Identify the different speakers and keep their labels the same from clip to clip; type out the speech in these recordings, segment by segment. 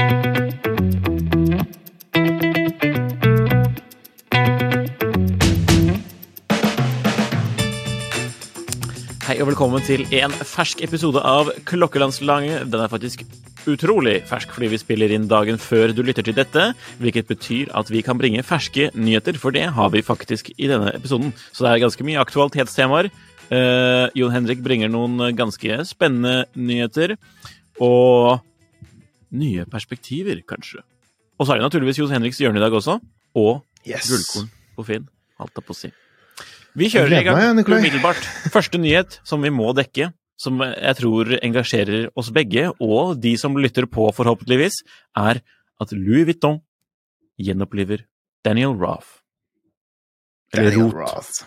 Speaker 1: Hei og velkommen til en fersk episode av Klokkelandslaget. Den er faktisk utrolig fersk fordi vi spiller inn dagen før du lytter til dette, hvilket betyr at vi kan bringe ferske nyheter, for det har vi faktisk i denne episoden. Så det er ganske mye aktualitetstemaer. Eh, Jon Henrik bringer noen ganske spennende nyheter, og nye perspektiver, kanskje. Og så er det naturligvis Johs Henriks hjørne i dag også, og
Speaker 2: Yes.
Speaker 1: gullkorn på Finn. Alt er på si. Vi kjører i gang umiddelbart. Første nyhet som vi må dekke, som jeg tror engasjerer oss begge, og de som lytter på, forhåpentligvis, er at Louis Vuitton gjenoppliver Daniel Roth. Eller
Speaker 2: Daniel.
Speaker 1: Roth.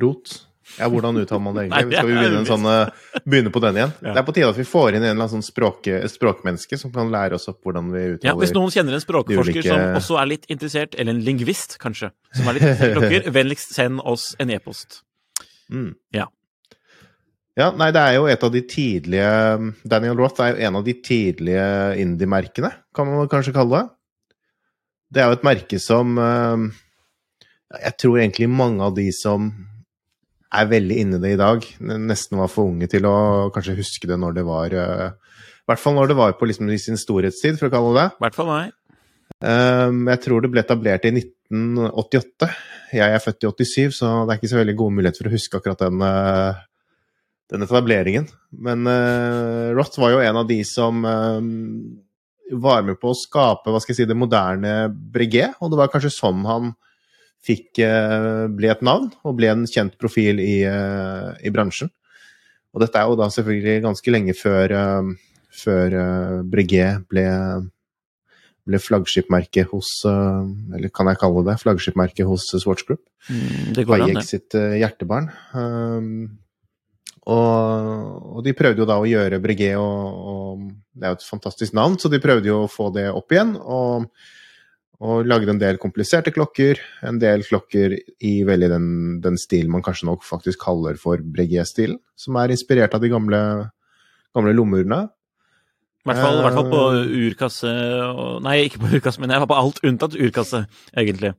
Speaker 2: Rot. Ja, hvordan uttaler man det
Speaker 1: Nei,
Speaker 2: egentlig?
Speaker 1: det
Speaker 2: Skal vi begynne, en sånn, eh, begynne på den igjen?
Speaker 1: Ja.
Speaker 2: Det er på tide at vi får inn en eller annen sånn språk, språkmenneske som kan lære oss opp hvordan vi uttaler Ja,
Speaker 1: hvis noen kjenner en språkforsker
Speaker 2: ulike-
Speaker 1: som også er litt interessert, eller en lingvist, kanskje, som er litt interessert i vennligst send oss en e-post.
Speaker 2: Mm.
Speaker 1: Ja.
Speaker 2: Ja, nei, det er jo et av de tidlige Daniel Roth er jo en av de tidlige indie-merkene, kan man kanskje kalle det. Det er jo et merke som eh, Jeg tror egentlig mange av de som er veldig inne i det i dag, nesten var for unge til å kanskje huske det når det var eh, I hvert fall når det var på liksom sin storhetstid, for å kalle det det.
Speaker 1: I hvert fall meg.
Speaker 2: Um, jeg tror det ble etablert i 1988. Jeg er født i 87, så det er ikke så veldig gode muligheter for å huske akkurat den, uh, den etableringen. Men uh, Roth var jo en av de som um, var med på å skape hva skal jeg si, det moderne breguet, og det var kanskje sånn han fikk uh, ble et navn, og ble en kjent profil i, uh, i bransjen. Og dette er jo da selvfølgelig ganske lenge før, um, før breguet ble ble flaggskipmerket hos eh, Eller kan jeg kalle det flaggskipmerket hos Swatch Group.
Speaker 1: Mm, det går an, det.
Speaker 2: sitt eh, hjertebarn. Um, og, og de prøvde jo da å gjøre Breguet og, og Det er jo et fantastisk navn, så de prøvde jo å få det opp igjen. Og, og lagde en del kompliserte klokker. En del klokker i veldig den, den stilen man kanskje nok faktisk kaller for Breguet-stilen. Som er inspirert av de gamle, gamle lommeurene.
Speaker 1: I hvert fall, hvert fall på
Speaker 2: Eh.
Speaker 1: urkasse Nei, ikke på urkasse, men jeg var på alt unntatt urkasse, egentlig.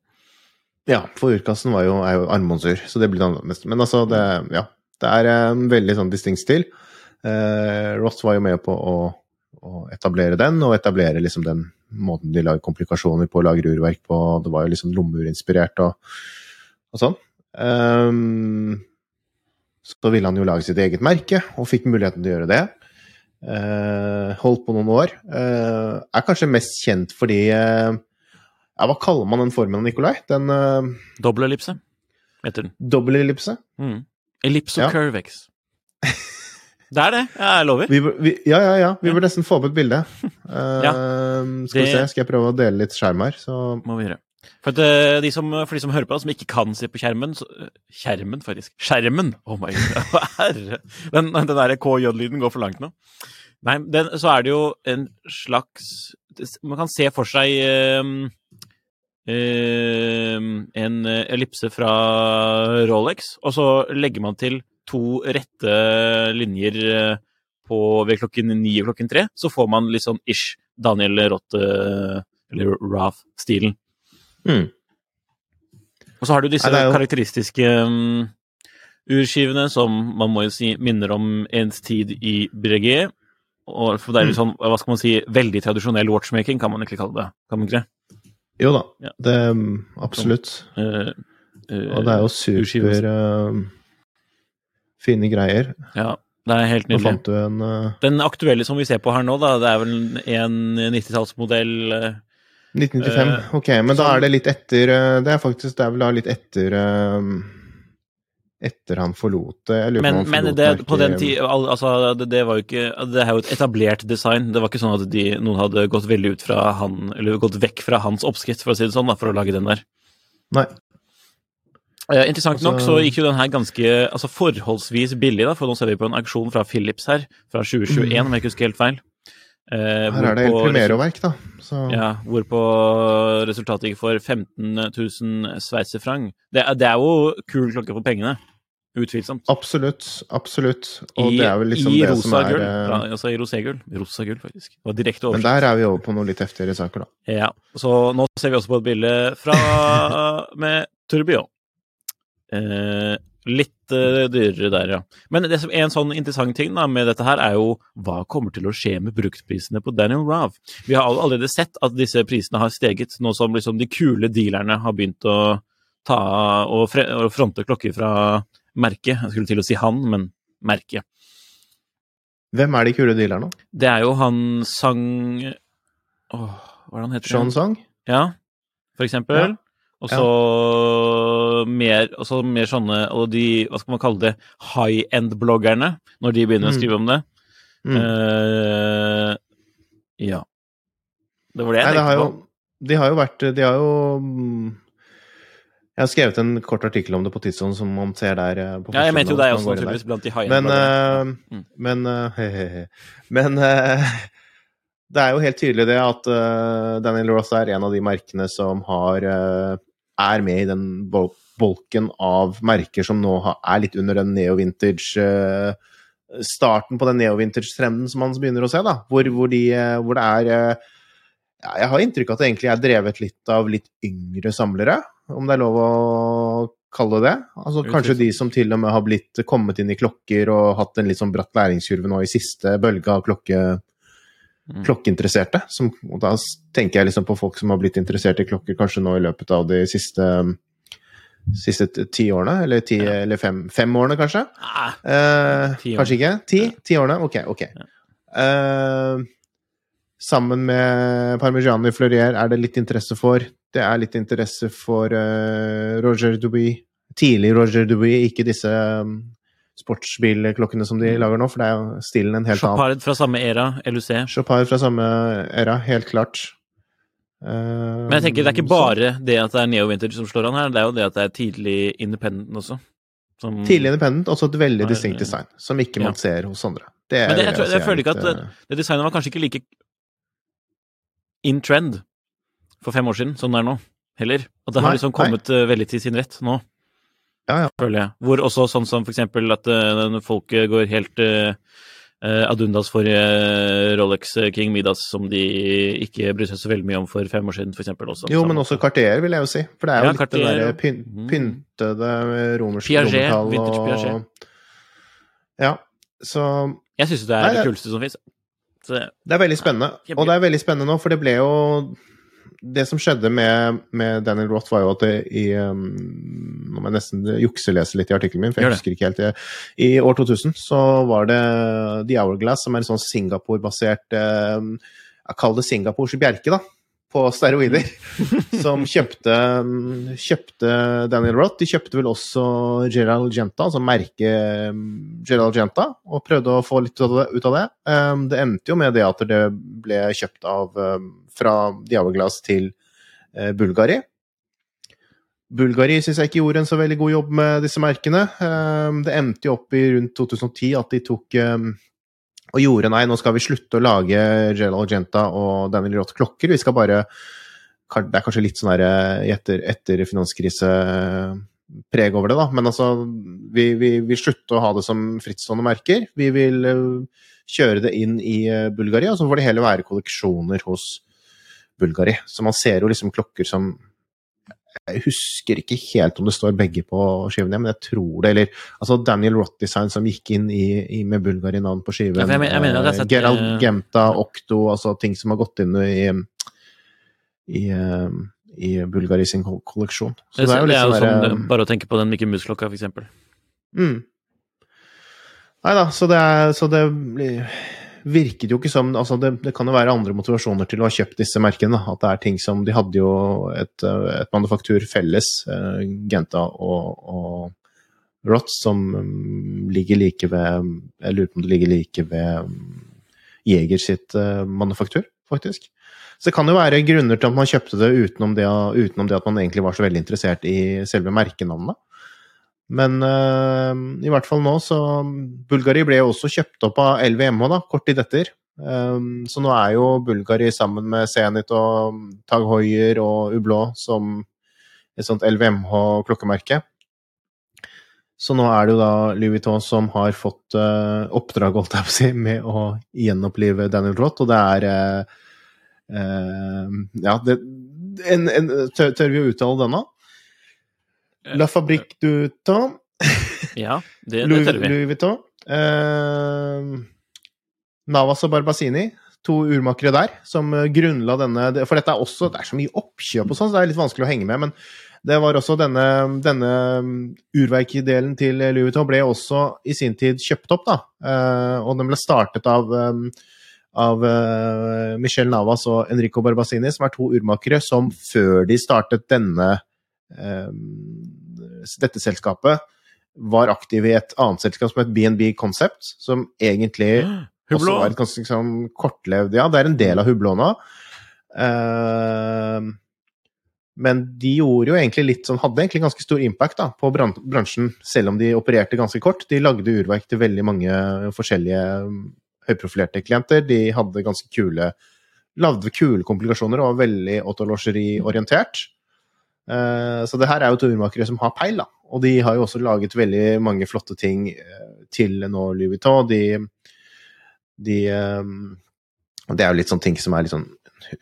Speaker 2: Ja, for urkassen var jo, er jo armbåndsur, så det blir det annerledes. Men altså, det, ja, det er en veldig sånn distinkt stil. Eh, Ross var jo med på å, å etablere den, og etablere liksom den måten de lager komplikasjoner på, lager urverk på. Det var jo liksom lommeurinspirert og, og sånn. Um, så ville han jo lage sitt eget merke, og fikk muligheten til å gjøre det. Uh, holdt på noen år. Uh, er kanskje mest kjent fordi uh, ja, Hva kaller man den formen, Nikolai? Den uh,
Speaker 1: Dobbel ellipse, heter den.
Speaker 2: dobbelellipse?
Speaker 1: Mm. Ellipso
Speaker 2: Ja.
Speaker 1: curvex. Det er det, jeg lover.
Speaker 2: Vi, vi, ja, ja, ja. Vi bør nesten få opp et bilde. Uh,
Speaker 1: Ja.
Speaker 2: Skal vi
Speaker 1: Det-
Speaker 2: se, skal jeg prøve å dele litt skjerm her, så
Speaker 1: Må vi gjøre. For, eh, de som, for de som hører på, som ikke kan se på skjermen så, Skjermen, faktisk. Skjermen! Oh my god, herre. Den, den der KJ-lyden går for langt nå. Nei, den, så er det jo en slags Man kan se for seg eh, eh, en ellipse fra Rolex, og så legger man til to rette linjer eh, på, ved klokken ni og klokken tre, så får man litt sånn ish Daniel Roth, eh, eller Roth-stilen.
Speaker 2: Mm.
Speaker 1: Og så har du disse
Speaker 2: Nei, jo-
Speaker 1: karakteristiske um, urskivene som man må jo si minner om ens tid i Breguet. Og for det er litt sånn, hva skal man si, veldig tradisjonell watchmaking, kan man egentlig kalle det. Kan man ikke det?
Speaker 2: Jo da,
Speaker 1: Ja.
Speaker 2: det absolutt.
Speaker 1: Så, uh, uh,
Speaker 2: Og det er jo super eh, fine greier.
Speaker 1: Ja, det er helt nydelig.
Speaker 2: fant du en uh...
Speaker 1: Den aktuelle som vi ser på her nå, da, det er vel en 90-tallsmodell. uh,
Speaker 2: 1995.
Speaker 1: Uh,
Speaker 2: ok, men da
Speaker 1: sånn-
Speaker 2: er det litt etter eh, Det er faktisk det er vel da litt etter eh, Etter han forlot det.
Speaker 1: Men,
Speaker 2: forlot
Speaker 1: det, på den tid, altså, det, det var jo ikke Det er jo et etablert design. Det var ikke sånn at de, noen hadde gått veldig ut fra han, eller gått vekk fra hans oppskrift, for å si det sånn, da, for å lage den der.
Speaker 2: Nei.
Speaker 1: Eh, interessant nok så
Speaker 2: Altså-
Speaker 1: gikk jo den her ganske altså forholdsvis billig, da, for nå ser vi på en aksjon fra Philips her, fra 2021, om jeg ikke husker helt feil. Eh,
Speaker 2: Mm. Her er det El Primero-verk, da. Så
Speaker 1: Ja, hvorpå resultatet gikk for 15 000 sveitserfranc. Det, det er jo kul klokke for pengene. Utvilsomt.
Speaker 2: absolutt. Absolutt. Og
Speaker 1: I,
Speaker 2: det er vel liksom det som er
Speaker 1: gull.
Speaker 2: Ja,
Speaker 1: Fra, altså i roségull. Rosa gull, faktisk. Det var direkte
Speaker 2: Men der er vi over på noe litt heftigere saker, da.
Speaker 1: Ja, så nå ser vi også på et bilde fra med Tourbillon. Eh, litt eh, dyrere der, ja. Men det som en sånn interessant ting da, med dette her, er jo hva kommer til å skje med bruktprisene på Daniel Rav? Vi har allerede sett at disse prisene har steget, nå som liksom de kule dealerne har begynt å ta og, fre og fronte klokker fra merket. Jeg skulle til å si han, men merket.
Speaker 2: Hvem er de kule dealerne?
Speaker 1: Det er jo han sang Åh, hva er det han heter?
Speaker 2: Sean Song?
Speaker 1: Ja, for eksempel.
Speaker 2: Ja.
Speaker 1: Og så mer, mer sånne Og de, hva skal man kalle det, high end-bloggerne, når de begynner å
Speaker 2: Mm.
Speaker 1: skrive om det.
Speaker 2: Mm.
Speaker 1: Uh, ja. Det var det jeg
Speaker 2: Nei, det på.
Speaker 1: tenkte
Speaker 2: jo. De har jo vært De har jo Jeg har skrevet en kort artikkel om det på Tidsånd, som man ser der. eh, på
Speaker 1: Ja, jeg mente jo deg også, naturligvis, blant de high-end-bloggerne.
Speaker 2: uh,
Speaker 1: Mm.
Speaker 2: men uh, he-he-he. Men eh, det er jo helt tydelig det at Daniel Ross er en av de merkene som har er med i den bolken av merker som nå er litt under den neo-vintage eh, Starten på den neo-vintage-trenden som man begynner å se, da. Hvor, hvor, de, eh, hvor det er eh, ja, Jeg har inntrykk av at det egentlig er drevet litt av litt yngre samlere, om det er lov å kalle det. Altså Kanskje de som til og med har blitt kommet inn i klokker og hatt en litt sånn bratt læringskurve nå i siste bølge av klokke. Klokkeinteresserte. Som, og da tenker jeg liksom på folk som har blitt interessert i klokker kanskje nå i løpet av de siste siste ti årene, eller ti,
Speaker 1: Ja.
Speaker 2: eller fem, fem årene, kanskje?
Speaker 1: Ah,
Speaker 2: Eh,
Speaker 1: år.
Speaker 2: kanskje ikke? Ti? Ti årene? Ok, ok. Eh, sammen med Parmigiani Fleurier er det litt interesse for. Det er litt interesse for eh, Roger Dubuis. Tidlig Roger Dubuis, ikke disse um, sportsbilklokkene som de
Speaker 1: Mm.
Speaker 2: lager nå, for det er jo stilen en helt annen.
Speaker 1: Chopard fra samme era, LUC.
Speaker 2: Chopard fra samme era, helt klart. Uh,
Speaker 1: Men jeg tenker det er ikke bare det at det er neo-vintage som slår an her, det er jo det at det er tidlig independent også. Som,
Speaker 2: Tidlig independent, også et veldig distinkt design, som ikke man
Speaker 1: Ja.
Speaker 2: ser hos andre. Det
Speaker 1: Men det, jeg, tror, jeg
Speaker 2: er
Speaker 1: føler ikke at
Speaker 2: eh,
Speaker 1: det, det designet var kanskje ikke like in trend for fem år siden som det er nå, heller. At det har
Speaker 2: Nei,
Speaker 1: liksom kommet nei. veldig til sin rett nå,
Speaker 2: Ja, ja.
Speaker 1: føler jeg. Hvor også sånn som eksempel at uh, folk går helt uh, adundas for uh, Rolex eh, King Midas, som de ikke brydde seg så veldig mye om for fem år siden, eksempel. Også.
Speaker 2: Jo, men også Cartier, vil jeg jo si. For det er jo
Speaker 1: Ja,
Speaker 2: litt
Speaker 1: Cartier,
Speaker 2: det der pyn
Speaker 1: Mhm.
Speaker 2: pyntede romerske
Speaker 1: Piaget,
Speaker 2: romertall og
Speaker 1: Piaget.
Speaker 2: Ja. Så
Speaker 1: Jeg syns det er
Speaker 2: Nei,
Speaker 1: det
Speaker 2: det-
Speaker 1: kuleste som fins.
Speaker 2: det er veldig spennende. Og det er veldig spennende nå, for det ble jo Det som skjedde med, med Daniel Roth, var jo at det i um, Nå må jeg nesten jukselese litt i artikkelen min, for jeg husker ikke helt. det. I år 2000 så var det The Hourglass, som er en sånn Singapore-basert um, Jeg kaller det Singapores bjerke, da. På steroider. som kjøpte, kjøpte Daniel Roth. De kjøpte vel også Gerald Genta, altså merket um, Gerald Genta, og prøvde å få litt ut av det. Um, det endte jo med det at det ble kjøpt av um, fra The til Bulgari. Bulgari syns jeg ikke gjorde en så veldig god jobb med disse merkene. Det endte jo opp i rundt 2010 at de tok og gjorde nei, nå skal vi slutte å lage Jell Algenta og Daniel Roth klokker. Vi skal bare Det er kanskje litt sånn der eh, etter, etter finanskrise-preg over det, da. Men altså, vi, vi, vi slutter å ha det som frittstående merker. Vi vil eh, kjøre det inn i Bulgaria, Bulgari, og så får det hele være kolleksjoner hos Bulgari. Så man ser jo liksom klokker som Jeg husker ikke helt om det står begge på skivene, men jeg tror det. Eller altså Daniel Roth-design som gikk inn i, i med Bulgari-navn på skiven.
Speaker 1: Ja, jeg men- jeg mener jeg
Speaker 2: Eh,
Speaker 1: sett,
Speaker 2: Gerald
Speaker 1: eh,
Speaker 2: Gemta, Okto, altså ting som har gått inn i, i, eh, i Bulgari sin kolleksjon. Så
Speaker 1: Det,
Speaker 2: er jo
Speaker 1: det er jo
Speaker 2: sånn der,
Speaker 1: eh, bare å tenke på den Mickey Mouse-klokka, for eksempel.
Speaker 2: Mm. Nei da, så det, er, så det blir- virket jo ikke som altså det, det kan jo være andre motivasjoner til å ha kjøpt disse merkene. At det er ting som De hadde jo et, et manufaktur felles, eh, Genta og, og Roth, som mm, ligger like ved Jeg lurer på om det ligger like ved mm, Jeger sitt eh, manufaktur, faktisk. Så det kan jo være grunner til at man kjøpte det utenom det, utenom det at man egentlig var så veldig interessert i selve merkenavnet. Men uh, i hvert fall nå, så Bulgari ble jo også kjøpt opp av LVMH da, kort tid etter. Um, så nå er jo Bulgari sammen med Zenit og Tag Hoier og Ublå som et sånt LVMH-klokkemerke. Så nå er det jo da Louis Vuitton som har fått uh, oppdrag, holdt jeg på å si, med å gjenopplive Daniel Roth, og det er uh, Ja, det, en, en, tør, tør vi å uttale denne? La Fabrique du Temps.
Speaker 1: Ja, det, det tør vi.
Speaker 2: Louis Vuitton. Eh, Navas og Barbasini, to urmakere der, som eh, grunnla denne For dette er også Det er så mye oppkjøp og sånn, så det er litt vanskelig å henge med. Men det var også denne, denne mm, urverkdelen til Louis Vuitton ble også i sin tid kjøpt opp, da. Eh, og den ble startet av um, av uh, Michel Navas og Enrico Barbasini, som er to urmakere som før de startet denne eh, dette selskapet, var aktive i et annet selskap som het BNB Concept, som egentlig også var et ganske sånn kortlevd Ja, det er en del av Hublå nå. Eh, men de gjorde jo egentlig litt sånn Hadde egentlig ganske stor impact da, på bransjen, selv om de opererte ganske kort. De lagde urverk til veldig mange forskjellige mm, høyprofilerte klienter. De hadde ganske kule Lagde kule komplikasjoner og var veldig autolosjeriorientert. Eh, Så det her er jo to urmakere som har peil, da. Og de har jo også laget veldig mange flotte ting eh, til nå Louis Vuitton. De, de eh, Det er jo litt sånn ting som er litt sånn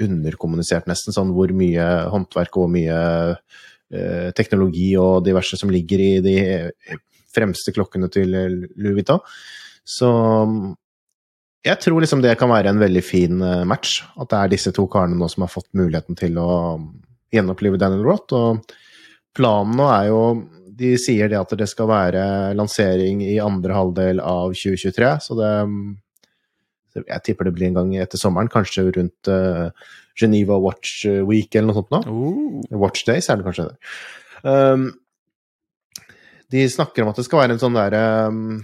Speaker 2: underkommunisert, nesten. Sånn hvor mye håndverk og mye teknologi og diverse som ligger i de fremste klokkene til Louis Vuitton. Så jeg tror liksom det kan være en veldig fin match. At det er disse to karene nå som har fått muligheten til å gjenopplive Daniel Roth. Og planen nå er jo De sier det at det skal være lansering i andre halvdel av 2023, så det Jeg tipper det blir en gang etter sommeren, kanskje rundt eh, Geneva Watch Week eller noe sånt nå.
Speaker 1: Oh.
Speaker 2: Watch Days er det kanskje det. Um, de snakker om at det skal være en sånn der um,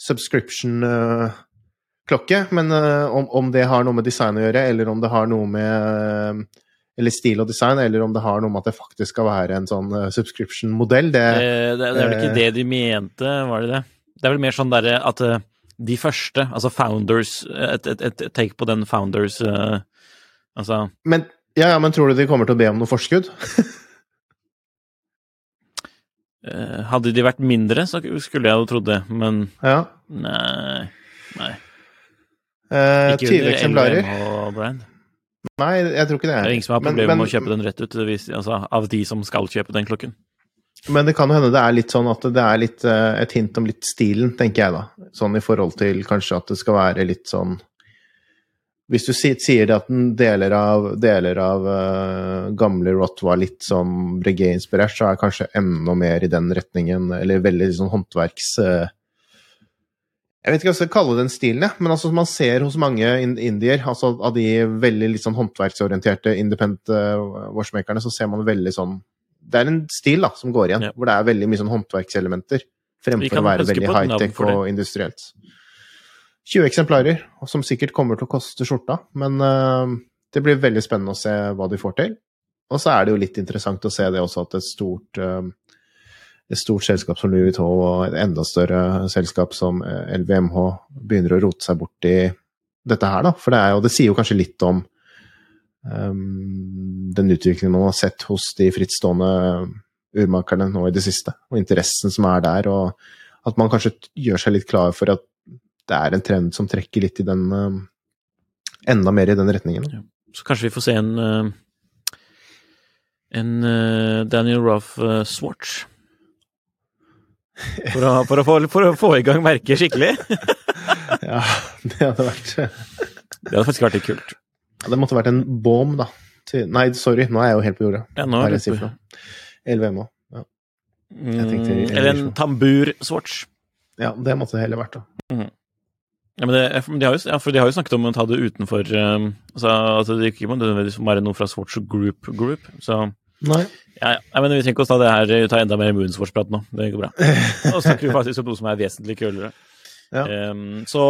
Speaker 2: subscription-klokke, men uh, om, om det har noe med design å gjøre, eller om det har noe med eller stil og design, eller om det har noe med at det faktisk skal være en sånn uh, subscription-modell, det,
Speaker 1: Det, det, det er vel ikke
Speaker 2: eh,
Speaker 1: det de mente, var det det? Det er vel mer sånn derre at eh, de første, altså founders, et, et, et take på den founders uh, Altså
Speaker 2: men, ja, ja, men tror du de kommer til å be om noe forskudd?
Speaker 1: eh, Hadde de vært mindre, så skulle jeg jo trodd det, men
Speaker 2: Ja.
Speaker 1: nei. nei.
Speaker 2: Eh,
Speaker 1: Ikke
Speaker 2: 20
Speaker 1: under
Speaker 2: eksemplarer? Nei, jeg tror ikke det.
Speaker 1: Det er ingen som har problemer med å kjøpe den rett ut, hvis, altså, av de som skal kjøpe den klokken.
Speaker 2: Men det kan jo hende det er litt sånn at det er litt, eh, et hint om litt stilen, tenker jeg da. Sånn i forhold til kanskje at det skal være litt sånn Hvis du si- sier det at den deler av, deler av uh, gamle Rott var litt sånn Breguet-inspirert, så er det kanskje enda mer i den retningen, eller veldig sånn håndverks... eh, jeg vet ikke hva jeg skal kalle den stilen, men altså som man ser hos mange indier, altså av de veldig litt sånn håndverksorienterte independent watchmakerne, så ser man veldig sånn Det er en stil da, som går igjen,
Speaker 1: Ja.
Speaker 2: hvor det er veldig mye sånn håndverkselementer, fremfor å være veldig high-tech og industrielt. 20 eksemplarer, som sikkert kommer til å koste skjorta, men uh, det blir veldig spennende å se hva de får til. Og så er det jo litt interessant å se det også at et stort eh, et stort selskap som Louis Vuitton og et enda større selskap som eh, LVMH begynner å rote seg bort i dette her, da. For det, jo, det sier jo kanskje litt om um, den utviklingen man har sett hos de frittstående urmakerne nå i det siste, og interessen som er der, og at man kanskje gjør seg litt klar for at det er en trend som trekker litt i den um, Enda mer i den retningen.
Speaker 1: Så kanskje vi får se en eh, en eh, Daniel eh, Swatch. For å, for, å få, for å få i gang merket skikkelig.
Speaker 2: Ja, det hadde vært
Speaker 1: Det hadde faktisk vært litt kult.
Speaker 2: ja, Det måtte vært en bom, da. Til, nei, sorry, nå er jeg jo helt på jordet.
Speaker 1: Ja, nå er
Speaker 2: jeg på for noe? LVM òg. Ja.
Speaker 1: Mm, Eller en tambur-swatch.
Speaker 2: ja, det måtte det heller vært, da.
Speaker 1: Ja, men det, de har jo, ja, for de har jo snakket om å ta det utenfor um, altså, altså, det ikke må nødvendigvis være noe fra Swatch Group Group. Så
Speaker 2: Nei.
Speaker 1: ja, ja. Men vi trenger ikke å ta det her, ta enda mer Moonswatch-prat nå. Det går bra. Nå snakker vi faktisk om noe som er vesentlig kulere.
Speaker 2: Ja.
Speaker 1: Um, så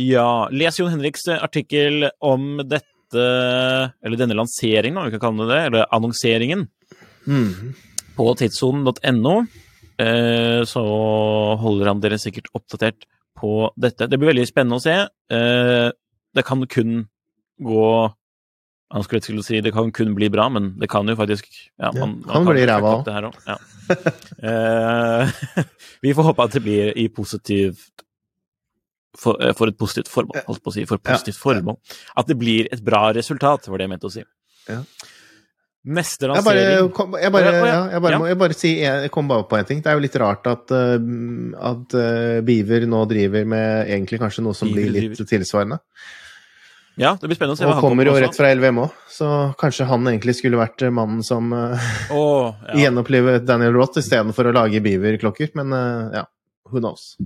Speaker 1: ja, les Jon Henriks artikkel om dette, eller denne lanseringen, om vi kan kalle det det, eller annonseringen,
Speaker 2: mm.
Speaker 1: på tidssonen.no. Uh, så holder han dere sikkert oppdatert på dette. Det blir veldig spennende å se. Uh, det kan kun gå Han skulle til si det kan kun bli bra, men det kan jo faktisk ja,
Speaker 2: Ja,
Speaker 1: man,
Speaker 2: kan
Speaker 1: man
Speaker 2: bli ræva
Speaker 1: òg. Ja. Eh, vi får håpe at det blir i positivt for, eh, for et positivt formål, holdt på å si. For
Speaker 2: Ja.
Speaker 1: positivt formål. At det blir et bra resultat, var det jeg mente å si.
Speaker 2: Ja.
Speaker 1: Neste
Speaker 2: Jeg bare,
Speaker 1: lansering
Speaker 2: jeg bare,
Speaker 1: ja, å, ja.
Speaker 2: ja, jeg bare,
Speaker 1: Ja.
Speaker 2: må, jeg bare si Jeg kom bare på en ting. Det er jo litt rart at, uh, at uh, Beaver nå driver med egentlig kanskje noe som
Speaker 1: Beaver
Speaker 2: blir litt tilsvarende.
Speaker 1: Ja, det blir spennende å se hva han
Speaker 2: kommer jo rett fra LVM òg, så kanskje han egentlig skulle vært uh, mannen som uh,
Speaker 1: oh, ja.
Speaker 2: gjenopplivet Daniel Roth istedenfor å lage Beaver-klokker. Men uh, ja, who knows?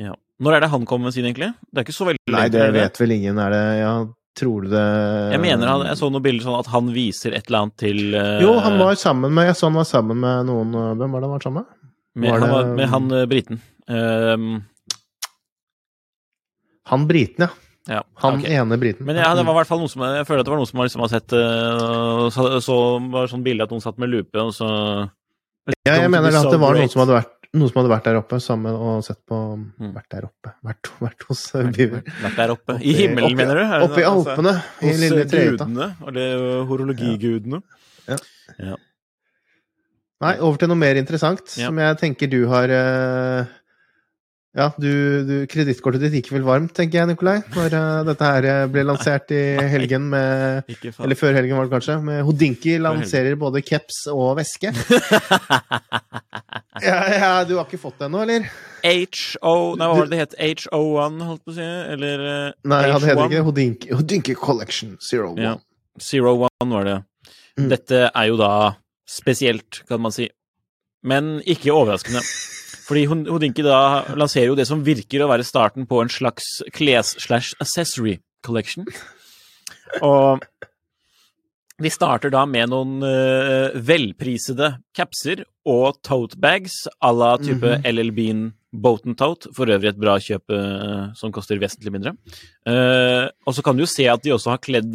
Speaker 1: ja. Når er det han kommer med sin, egentlig? Det er ikke så veldig
Speaker 2: Nei, det vet vel ingen. Er det Ja, tror du det
Speaker 1: Jeg mener han, jeg så noen bilder sånn at han viser et eller annet til uh,
Speaker 2: Jo, han var sammen med Jeg så han var sammen med noen Hvem var det han var sammen med?
Speaker 1: med,
Speaker 2: var
Speaker 1: han, var,
Speaker 2: det-
Speaker 1: med han eh, briten. Um,
Speaker 2: Han briten, ja.
Speaker 1: Ja,
Speaker 2: Han
Speaker 1: okay.
Speaker 2: ene briten.
Speaker 1: Men ja, det var i hvert fall noen som jeg føler at det var noen som liksom har sett eh, så, så var det sånn bilde at noen satt med lupe, og så
Speaker 2: Ja, jeg mener at det var noen som hadde vært, noen som hadde vært der oppe sammen og sett på
Speaker 1: Mm.
Speaker 2: Vært der oppe Vært, vært hos Biver. Beaver.
Speaker 1: Vært der oppe. I himmelen,
Speaker 2: oppe,
Speaker 1: mener du?
Speaker 2: Oppe i
Speaker 1: altså?
Speaker 2: Alpene, i
Speaker 1: Hos
Speaker 2: lille
Speaker 1: eh,
Speaker 2: det
Speaker 1: gudene, horologigudene. Ja. ja.
Speaker 2: Nei, over til noe mer interessant,
Speaker 1: Ja.
Speaker 2: som jeg tenker du har eh, Ja, du, du Kredittkortet ditt gikk vel varmt, tenker jeg, Nikolai, når uh, dette her eh, ble lansert i helgen med Eller før helgen, var det kanskje. Med Hodinki lanserer både caps og veske. Ja, ja, du har ikke fått det ennå, eller?
Speaker 1: HO Nei, hva var det det het? HO1, holdt på å si? Eller uh,
Speaker 2: Nei, ja, det heter ikke det. Hodinki, Hodinki Collection Zero One.
Speaker 1: Ja. Zero One var det.
Speaker 2: Mm.
Speaker 1: Dette er jo da spesielt, kan man si. Men ikke overraskende. Fordi Hod- Hodinki da lanserer jo det som virker å være starten på en slags kles-slash-accessory collection. Og de starter da med noen uh, velprisede capser og tote bags à la type
Speaker 2: Mhm.
Speaker 1: LL Bean Boat Tote. For øvrig et bra kjøp uh, som koster vesentlig mindre. Uh, og så kan du jo se at de også har kledd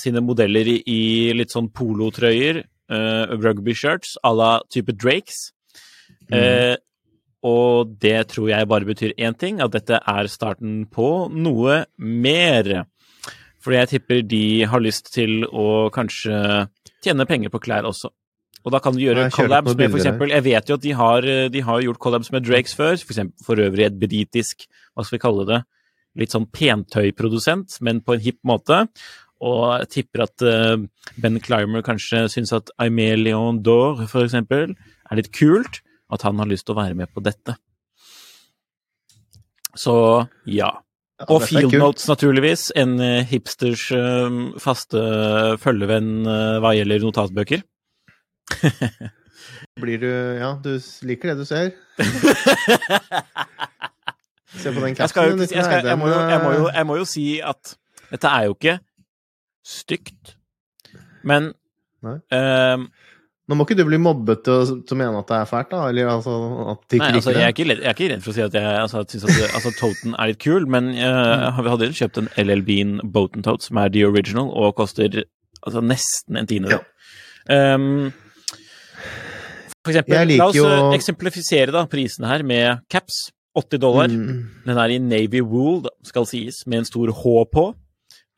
Speaker 1: sine modeller i, i litt sånn polotrøyer, uh, rugby shirts à la type Drakes. Eh, og det tror jeg bare betyr én ting, at dette er starten på noe mer. Fordi jeg tipper de har lyst til å kanskje tjene penger på klær også. Og da kan du gjøre collabs med for eksempel Jeg vet jo at de har, de har gjort collabs med Drakes før, for, eksempel, for øvrig et britisk, hva skal vi kalle det, litt sånn pentøyprodusent, men på en hipp måte. Og jeg tipper at eh, Ben Clymer kanskje syns at Aimé Leon d'Or, for eksempel, er litt kult. At han har lyst til å være med på dette. Så ja. Og Field. Notes, naturligvis. En eh, hipsters eh, faste følgevenn eh, hva gjelder notatbøker.
Speaker 2: Blir du Ja, du liker det du ser. Se på den capsen.
Speaker 1: jeg, jeg, må jo, jeg, jeg må jo si at dette er jo ikke stygt, men eh,
Speaker 2: Nå må ikke du bli mobbet til å, mene at det er fælt, da? Eller altså
Speaker 1: Nei, altså, jeg, er ikke jeg er ikke redd for å si at jeg altså, syns at altså, Toten er litt kul, men uh, vi hadde kjøpt en LL Bean Boat Tote, som er the original, og koster altså, nesten en tiendedel. Um, for eksempel, la oss
Speaker 2: jo-
Speaker 1: eh, eksemplifisere da, prisene her med caps. 80 dollar.
Speaker 2: Mm.
Speaker 1: Den er i navy wool, da, skal sies, med en stor H på.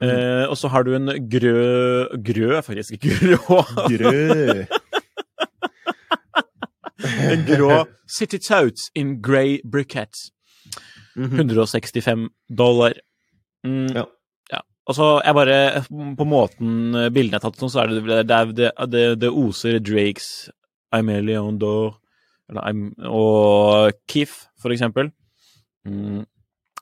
Speaker 1: Eh, og så har du en grø... Grø, faktisk. Grå.
Speaker 2: Grø.
Speaker 1: En grå City Touts in grey briquettes.
Speaker 2: Mhm.
Speaker 1: 165 dollar. Mm,
Speaker 2: Ja.
Speaker 1: ja. Altså, jeg bare På måten bildene er tatt sånn, så er det det, det, det, det oser Drakes Aimé Leon d'Or og Keef, for eksempel. Mm.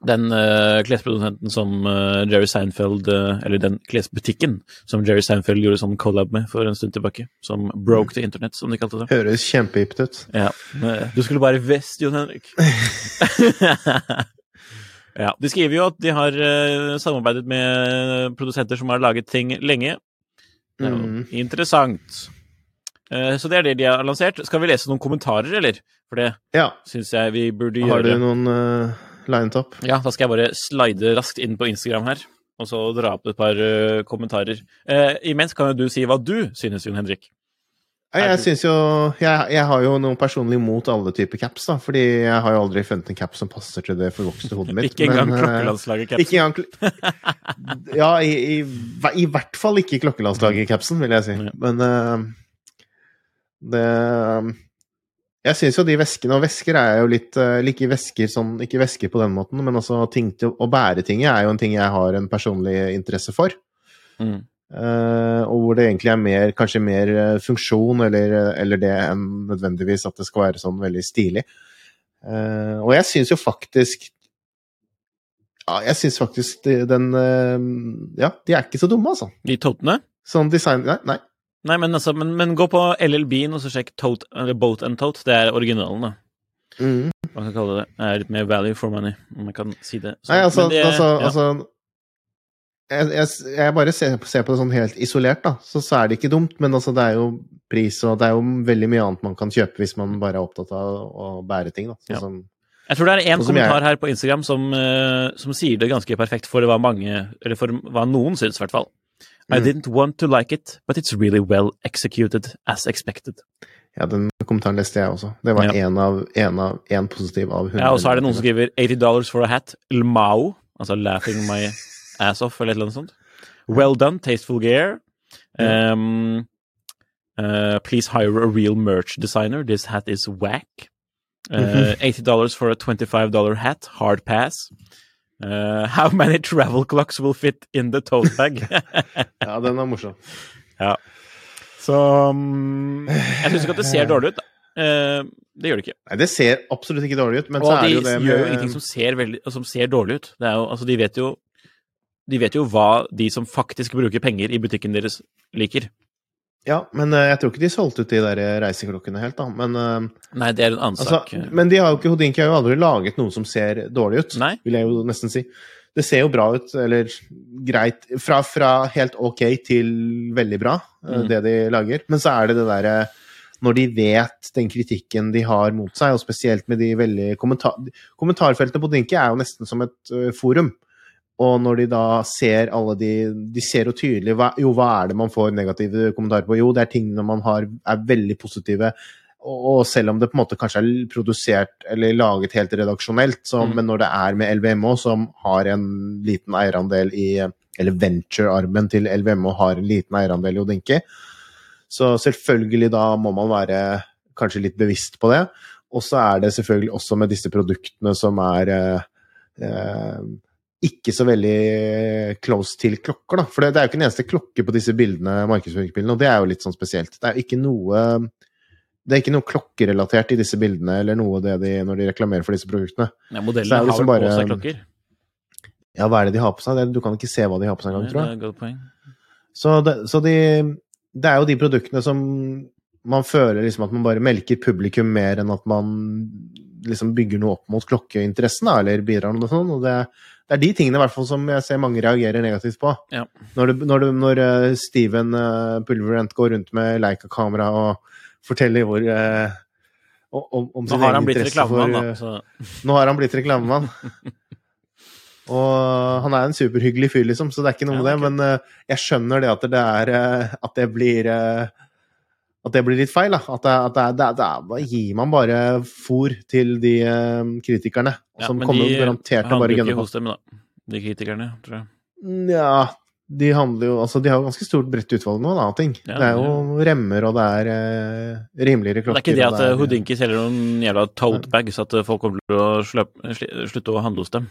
Speaker 1: Den uh, klesprodusenten som uh, Jerry Seinfeld uh, Eller den klesbutikken som Jerry Seinfeld gjorde sånn collab med for en stund tilbake. Som broke the internet, som de kalte det.
Speaker 2: Høres kjempehipt ut.
Speaker 1: Ja. Du skulle bare visst, Jon Henrik. ja. De skriver jo at de har samarbeidet med produsenter som har laget ting lenge. Det er jo mm. interessant. Så det er det de har lansert. Skal vi lese noen kommentarer, eller? For det ja. syns jeg vi burde gjøre.
Speaker 2: Har du noen linet opp.
Speaker 1: Ja, da skal jeg bare slide raskt inn på Instagram her, og så dra opp et par uh, kommentarer. Uh, imens kan jo du si hva du synes, Jon Henrik.
Speaker 2: Jeg, jeg synes jo jeg, jeg, har jo noe personlig mot alle typer caps, da. Fordi jeg har jo aldri funnet en cap som passer til det forvokste hodet mitt.
Speaker 1: ikke engang eh, klokkelandslaget-capsen?
Speaker 2: Ikke engang Ja, i, i, i, hvert fall ikke klokkelandslaget-capsen, vil jeg si. Men uh, det jeg syns jo de veskene Og vesker er jo litt uh, Like vesker sånn Ikke vesker på den måten, men også ting til å bære ting er jo en ting jeg har en personlig interesse for. Mm. Uh, og hvor det egentlig er mer, kanskje mer uh, funksjon eller, eller, det enn nødvendigvis at det skal være sånn veldig stilig. Uh, og jeg syns jo faktisk Ja, jeg syns faktisk den Ja, de er ikke så dumme, altså.
Speaker 1: De totene?
Speaker 2: Sånn design Nei. nei.
Speaker 1: Nei, men, altså, men, men gå på LL Bean og så sjekk tote, Boat and Tote. Det er originalen, da. Mm. Man kan kalle det det. er litt mer value for money, om jeg kan si det.
Speaker 2: Så, Nei, altså, det, altså, ja. altså jeg, jeg, jeg, bare ser, ser, på det sånn helt isolert, da. Så, så, er det ikke dumt, men altså, det er jo pris, og det er jo veldig mye annet man kan kjøpe hvis man bare er opptatt av å bære ting, da. Så,
Speaker 1: ja. som, jeg tror det er én sånn kommentar her på Instagram som, uh, som, sier det ganske perfekt for hva mange, eller for hva noen syns, i hvert fall. I mm. didn't want to like it, but it's really well executed as expected.
Speaker 2: Ja, den kommentaren leste jeg også. Det var én ja. av, positiv av 100.
Speaker 1: Ja, og så er det noen som skriver 80 dollars for a hat. Lmao, altså laughing my ass off, eller annet sånt. Well done, tasteful gear. Um, uh, please hire a real merch designer. This hat is whack. Uh, 80 dollars for a 25 dollar hat. Hard pass. Uh, how many travel clocks will fit in the tote bag?
Speaker 2: ja, den er morsom.
Speaker 1: Ja. Så um, Jeg syns ikke at det ser dårlig ut, da. Uh, det gjør det ikke.
Speaker 2: Nei, det ser absolutt ikke dårlig ut, men
Speaker 1: og
Speaker 2: så er det
Speaker 1: jo det med Og de gjør jo ingenting som ser, veldig, som ser dårlig ut. Det er jo, altså, de vet jo De vet jo hva de som faktisk bruker penger i butikken deres, liker.
Speaker 2: Ja, men uh, jeg tror ikke de solgte ut de der reiseklokkene helt, da. Men, uh,
Speaker 1: Nei, det er en annen altså, sak.
Speaker 2: Men de har jo ikke, Hodinki har jo aldri laget noe som ser dårlig ut,
Speaker 1: Nei.
Speaker 2: vil jeg jo nesten si. Det ser jo bra ut, eller greit Fra, fra helt ok til veldig bra, mm. det de lager. Men så er det det derre når de vet den kritikken de har mot seg, og spesielt med de veldig kommentar... Kommentarfeltet på Dinky er jo nesten som et forum. Og når de da ser alle de De ser jo tydelig hva, Jo, hva er det man får negative kommentarer på? Jo, det er tingene man har, er veldig positive. Og, og selv om det på en måte kanskje er produsert eller laget helt redaksjonelt, så, mm. men når det er med LVMH, som har en liten eierandel i Eller venture-armen til LVMH har en liten eierandel i Odinki, så selvfølgelig da må man være kanskje litt bevisst på det. Og så er det selvfølgelig også med disse produktene som er eh, eh ikke så veldig close til klokker, da. For det, det er jo ikke en eneste klokke på disse bildene, markedsføringsbildene, og det er jo litt sånn spesielt. Det er jo ikke noe det er ikke noe klokkerelatert i disse bildene, eller noe det de, når de reklamerer for disse produktene.
Speaker 1: Ja, modellene liksom har vel på seg klokker?
Speaker 2: Ja, hva er det de har på seg? Du kan ikke se hva de har på seg engang, tror jeg. Så, det, så de, det er jo de produktene som man føler liksom at man bare melker publikum mer enn at man liksom bygger noe opp mot klokkeinteressen, da, eller bidrar noe sånt. Og det, det er de tingene i hvert fall som jeg ser mange reagerer negativt på.
Speaker 1: Ja.
Speaker 2: Når, du, når, du, når uh, Steven uh, Pulverent går rundt med Leica-kamera og forteller hvor eh, om, om
Speaker 1: har han blitt reklamemann, da.
Speaker 2: Nå har han blitt reklamemann. og han er en superhyggelig fyr, liksom, så det er ikke noe med ja, det. Men jeg skjønner det at det er At det blir at det blir litt feil. Da. At, det, at det, det, det, gir man bare fôr til de uh, kritikerne. Ja, som kommer de garantert til å bare
Speaker 1: gønne på. dem, da. De kritikerne, tror jeg.
Speaker 2: Nja de handler jo Altså, de har jo ganske stort bredt utvalg nå, da, ting. Ja, det er jo remmer, og det er uh, rimeligere klokker.
Speaker 1: Det er ikke det at er, Houdinki selger noen jævla tote bags, at folk kommer til å slutte å handle hos dem.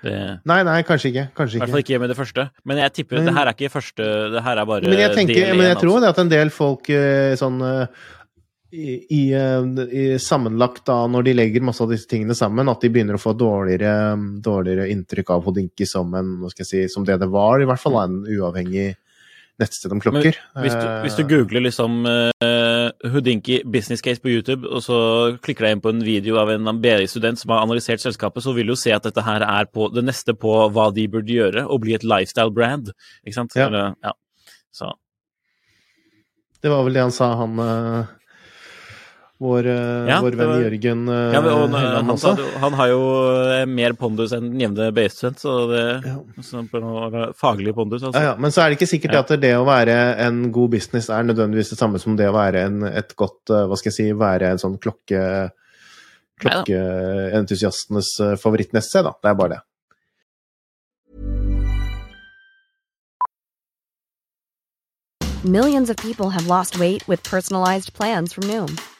Speaker 1: Det,
Speaker 2: Nei, nei, kanskje ikke. Kanskje
Speaker 1: I hvert fall
Speaker 2: ikke.
Speaker 1: ikke med det første. Men jeg tipper
Speaker 2: Men-
Speaker 1: det her er ikke første Det her er bare
Speaker 2: Men jeg, tenker,
Speaker 1: del
Speaker 2: men jeg tror
Speaker 1: altså.
Speaker 2: det at en del folk eh, sånn eh, i, i, eh, i sammenlagt da, når de legger masse av disse tingene sammen, at de begynner å få dårligere, dårligere inntrykk av Hodinki som en, hva skal jeg si, som det det var, i hvert fall en uavhengig nettsted om klokker.
Speaker 1: Hvis du, hvis du googler liksom Houdinki business case på YouTube, og så klikker deg inn på en video av en BI-student som har analysert selskapet, så vil du se at dette her er på det neste på hva de burde gjøre, og bli et lifestyle-brand. Ikke sant?
Speaker 2: Ja.
Speaker 1: Eller, ja. Så
Speaker 2: Det var vel det han sa, han eh, vår, eh,
Speaker 1: Ja,
Speaker 2: vår venn
Speaker 1: var-
Speaker 2: Jørgen eh,
Speaker 1: ja, men, og, han, sa han har jo eh, mer pondus enn den jevne BI-student, så det
Speaker 2: Ja.
Speaker 1: så på noe faglig pondus, altså.
Speaker 2: Ja, ja. Men så er det ikke sikkert
Speaker 1: Ja.
Speaker 2: at det å være en god business er nødvendigvis det samme som det å være en, et godt eh, Hva skal jeg si Være en sånn klokke klokkeentusiastenes eh, favorittnettsted, da. Det er bare det.
Speaker 3: Millions of people have lost weight with personalized plans from Noom,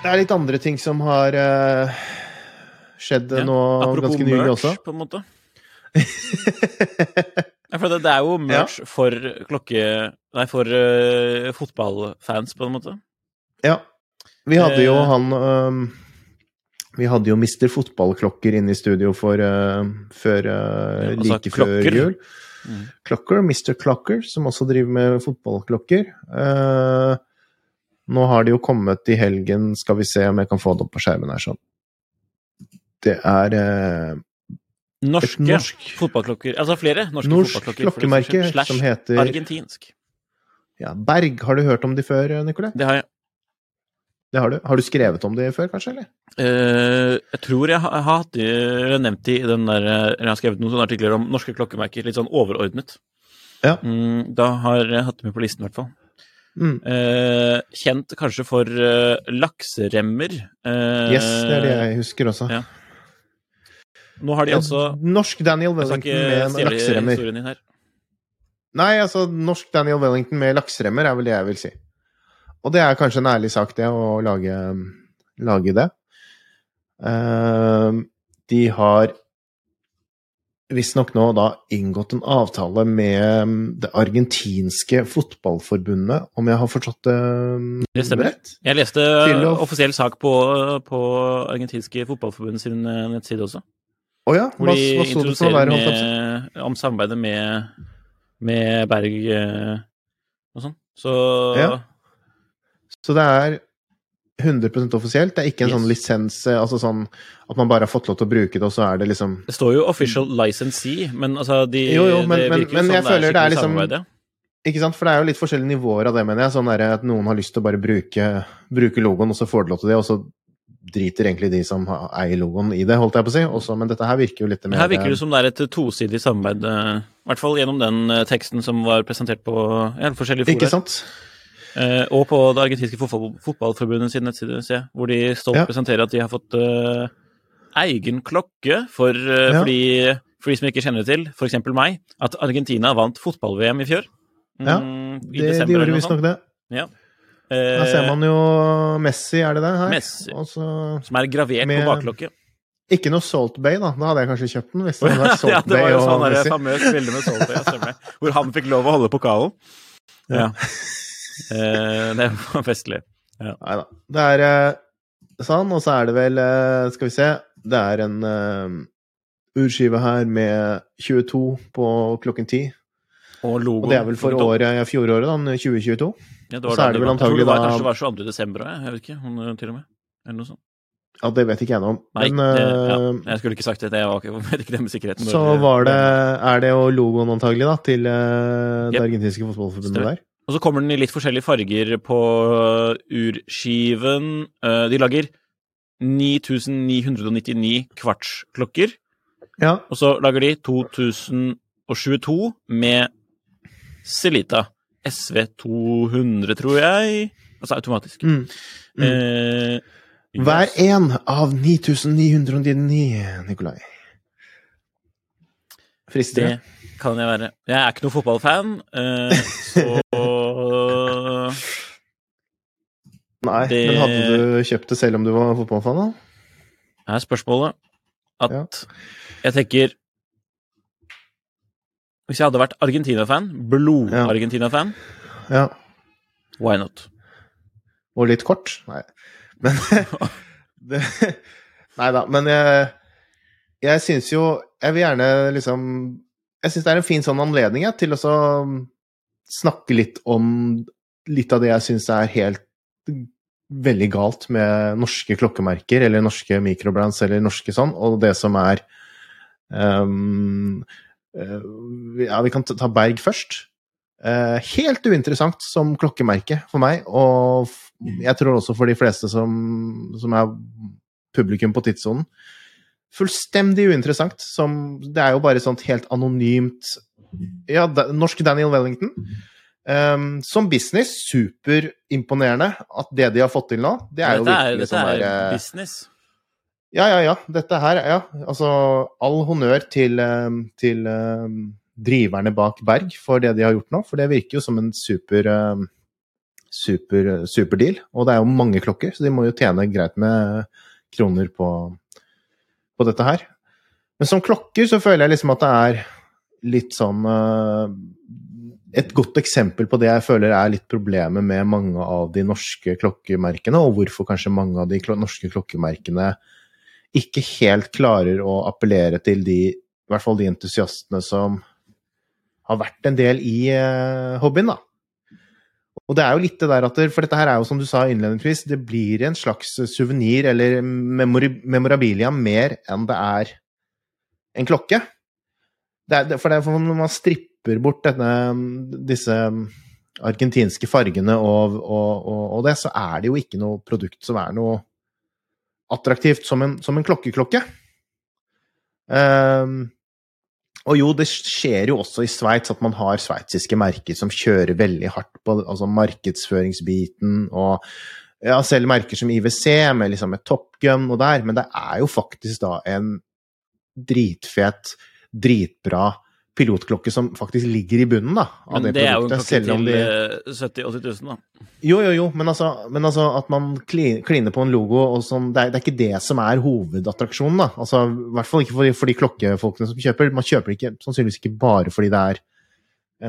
Speaker 2: Det er litt andre ting som har uh, skjedd
Speaker 1: Ja.
Speaker 2: nå
Speaker 1: Apropos
Speaker 2: ganske nylig
Speaker 1: merch,
Speaker 2: også.
Speaker 1: på en måte. Ja, for det, det er jo merch for klokke... Nei, for uh, fotballfans, på en måte.
Speaker 2: Ja. Vi hadde jo
Speaker 1: Eh.
Speaker 2: han øhm, Vi hadde jo Mister Fotballklokker inne i studio for uh, før uh,
Speaker 1: Ja, altså
Speaker 2: like før jul.
Speaker 1: Mm.
Speaker 2: Clocker, Mr. Clocker, som også driver med fotballklokker. Uh, nå har de jo kommet i helgen, skal vi se om jeg kan få det opp på skjermen her sånn. Det er
Speaker 1: Norske
Speaker 2: norsk-
Speaker 1: fotballklokker. Altså flere norske
Speaker 2: norsk
Speaker 1: fotballklokker. Norsk
Speaker 2: klokkemerke som heter
Speaker 1: Argentinsk.
Speaker 2: ja, Berg. Har du hørt om de før, Nicolai?
Speaker 1: Det har jeg.
Speaker 2: Det har du. Har du skrevet om det før, kanskje? eller?
Speaker 1: Uh, jeg tror jeg har, hatt de, nevnt det i den der eh, Jeg har skrevet noen artikler om norske klokkemerker, litt sånn overordnet.
Speaker 2: Ja.
Speaker 1: Mm, da har jeg hatt det med på listen, i hvert fall.
Speaker 2: Mm.
Speaker 1: Uh, kjent kanskje for uh, lakseremmer.
Speaker 2: Yes, det er det jeg husker også.
Speaker 1: ja. Nå har de altså
Speaker 2: Norsk Daniel Wellington med lakseremmer. Nei, altså, norsk Daniel Wellington med lakseremmer er vel det jeg vil si. Og det er kanskje en ærlig sak, det, å lage, lage det. Ehm, de har visstnok nå da inngått en avtale med det argentinske fotballforbundet, om jeg har forstått det
Speaker 1: Det stemmer.
Speaker 2: rett?
Speaker 1: Jeg leste
Speaker 2: å-
Speaker 1: offisiell sak på, på argentinske fotballforbund sin eh, nettside også.
Speaker 2: Oh ja?
Speaker 1: Hvor
Speaker 2: Hva,
Speaker 1: de
Speaker 2: hva
Speaker 1: introduserer med, om samarbeidet med, med Berg eh, og sånn. Så
Speaker 2: Ja. Så det er 100% offisielt? Det er ikke en
Speaker 1: Yes.
Speaker 2: sånn lisens, altså sånn at man bare har fått lov til å bruke det, og så er det liksom
Speaker 1: det står jo 'official licensee', men altså de,
Speaker 2: Jo, jo, men-
Speaker 1: det
Speaker 2: men-
Speaker 1: virker jo
Speaker 2: men
Speaker 1: som
Speaker 2: jeg føler det er
Speaker 1: skikkelig
Speaker 2: liksom-
Speaker 1: samarbeid.
Speaker 2: Ikke sant? For det er jo litt forskjellige nivåer av det, mener jeg. Sånn der at noen har lyst til å bare bruke, bruke logoen, og så får de lov til det, og så driter egentlig de som eier logoen i det, holdt jeg på å si. Også, men dette her virker jo litt mer
Speaker 1: Her virker det som det er et tosidig samarbeid, eh, i hvert fall gjennom den eh, teksten som var presentert på ja, forskjellige
Speaker 2: Ikke
Speaker 1: fora.
Speaker 2: sant?
Speaker 1: Eh, og på det argentinske fotball, fotballforbundet sin nettside, se, hvor de stolt
Speaker 2: Ja.
Speaker 1: presenterer at de har fått uh, egen klokke for, uh,
Speaker 2: Ja.
Speaker 1: fordi, for de som ikke kjenner det til, f.eks. meg, at Argentina vant fotball-VM i fjor.
Speaker 2: Ja,
Speaker 1: Mm, i
Speaker 2: Det, de
Speaker 1: desember
Speaker 2: gjorde visstnok det.
Speaker 1: Ja.
Speaker 2: Her ser man jo Messi, er det det? her?
Speaker 1: Messi.
Speaker 2: Også,
Speaker 1: Som er gravert
Speaker 2: Med-
Speaker 1: på baklokket.
Speaker 2: ikke noe Salt Bay, da. Da hadde jeg kanskje kjøpt den. hvis det hadde vært Salt
Speaker 1: ja, det var jo sånn der
Speaker 2: Messi.
Speaker 1: famøst bilde med Salt Bay. Hvor han fikk lov å holde pokalen. Ja. Eh, det var festlig.
Speaker 2: Nei da. Det er eh, sånn, og så er det vel eh, Skal vi se. Det er en eh, urskive her med 22 på klokken 10.
Speaker 1: Og logo.
Speaker 2: Og det er vel for året, ja, fjoråret, da, 2022.
Speaker 1: Ja, det
Speaker 2: og
Speaker 1: var
Speaker 2: så er det vel antagelig da-
Speaker 1: Kanskje det var 22. desember òg, jeg vet ikke. Hun, til og med. Eller noe sånt.
Speaker 2: Ja, det vet ikke jeg noe om.
Speaker 1: Nei,
Speaker 2: Men
Speaker 1: det, ja, jeg skulle ikke sagt det. Jeg vet ikke det med sikkerheten.
Speaker 2: så var det Er det jo logoen antagelig, da, til det
Speaker 1: Yep.
Speaker 2: argentinske fotballforbundet der?
Speaker 1: Og så kommer den i litt forskjellige farger på urskiven. Eh, De lager 9999 kvartsklokker,
Speaker 2: Ja.
Speaker 1: og så lager de 2022 med Celita SV200, tror jeg. Altså automatisk.
Speaker 2: Mm. Mm.
Speaker 1: Eh,
Speaker 2: Hver en av 9999, Nikolai. Frister
Speaker 1: Det kan jeg være. Jeg er ikke noen fotballfan, eh, så
Speaker 2: Nei,
Speaker 1: det-
Speaker 2: men hadde du kjøpt det selv om du var fotballfan, da?
Speaker 1: er spørsmålet at
Speaker 2: Ja.
Speaker 1: jeg tenker Hvis jeg hadde vært Argentina-fan, blod-Argentina-fan,
Speaker 2: Ja.
Speaker 1: why not?
Speaker 2: Og litt kort? Nei. Men det, Nei da. Men jeg, jeg syns jo Jeg vil gjerne liksom Jeg syns det er en fin sånn anledning jeg, til å så snakke litt om litt av det jeg syns er helt veldig galt med norske klokkemerker, eller norske mikrobrands, eller norske sånn, og det som er eh, Ja, vi kan ta Berg først. Uh, helt uinteressant som klokkemerke for meg, og jeg tror også for de fleste som, som er publikum på tidssonen. Fullstendig uinteressant. Som, det er jo bare sånt helt anonymt Ja, da, norsk Daniel Wellington. Um, som business, superimponerende at det de har fått til nå, det er jo
Speaker 1: dette er,
Speaker 2: virkelig
Speaker 1: dette
Speaker 2: sånn
Speaker 1: er
Speaker 2: der eh,
Speaker 1: business.
Speaker 2: ja, ja, ja. Dette her, ja. Altså, all honnør til, eh, til um, driverne bak Berg for det de har gjort nå, for det virker jo som en super, um, super, superdeal. Og det er jo mange klokker, så de må jo tjene greit med kroner på, på dette her. Men som klokker så føler jeg liksom at det er litt sånn eh, Et godt eksempel på det jeg føler er litt problemet med mange av de norske klokkemerkene, og hvorfor kanskje mange av de norske klokkemerkene ikke helt klarer å appellere til de, i hvert fall de entusiastene som har vært en del i eh, hobbyen, da. Og det er jo litt det der at For dette her er jo, som du sa innledningsvis, det blir en slags suvenir eller memorabilia mer enn det er en klokke. Det er, for, det er, for når man stripper bort denne, disse argentinske fargene og, og, og, og det, så er det jo ikke noe produkt som er noe attraktivt som en, som en klokkeklokke. Um, og jo, det skjer jo også i Sveits at man har sveitsiske merker som kjører veldig hardt på altså markedsføringsbiten, og ja, selv merker som IWC med liksom et Top Gun og der, men det er jo faktisk da en dritfet, dritbra pilotklokke som faktisk ligger i bunnen da, av
Speaker 1: Men
Speaker 2: det,
Speaker 1: det er jo en
Speaker 2: produktet.
Speaker 1: klokke
Speaker 2: selv om
Speaker 1: til
Speaker 2: de-
Speaker 1: eh, 70 000-80 000, da.
Speaker 2: jo, jo, jo, men altså, men altså at man kli- kliner på en logo og sånn, det, er, det er ikke det som er hovedattraksjonen, da. Altså, I hvert fall ikke for de, for de klokkefolkene som kjøper. Man kjøper ikke sannsynligvis ikke bare fordi det er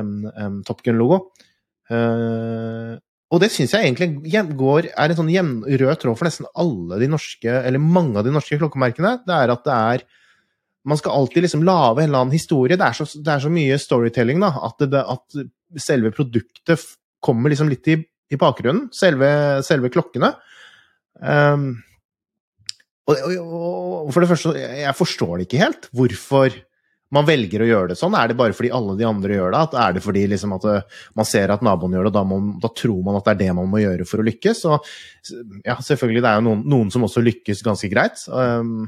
Speaker 2: en, en Top Gun-logo. Uh, og det syns jeg egentlig går, er en sånn rød tråd for nesten alle de norske, eller mange av de norske klokkemerkene. Det er at det er man skal alltid liksom lage en eller annen historie. Det er så, det er så mye storytelling, da, at, det, at selve produktet kommer liksom litt i, i bakgrunnen. Selve, selve klokkene. Um, og, og, og for det første, jeg forstår det ikke helt. Hvorfor man velger å gjøre det sånn. Er det bare fordi alle de andre gjør det? At er det fordi liksom at eh, man ser at naboen gjør det, og da, må, da tror man at det er det man må gjøre for å lykkes? Og ja, selvfølgelig, det er jo noen, noen som også lykkes ganske greit. Um,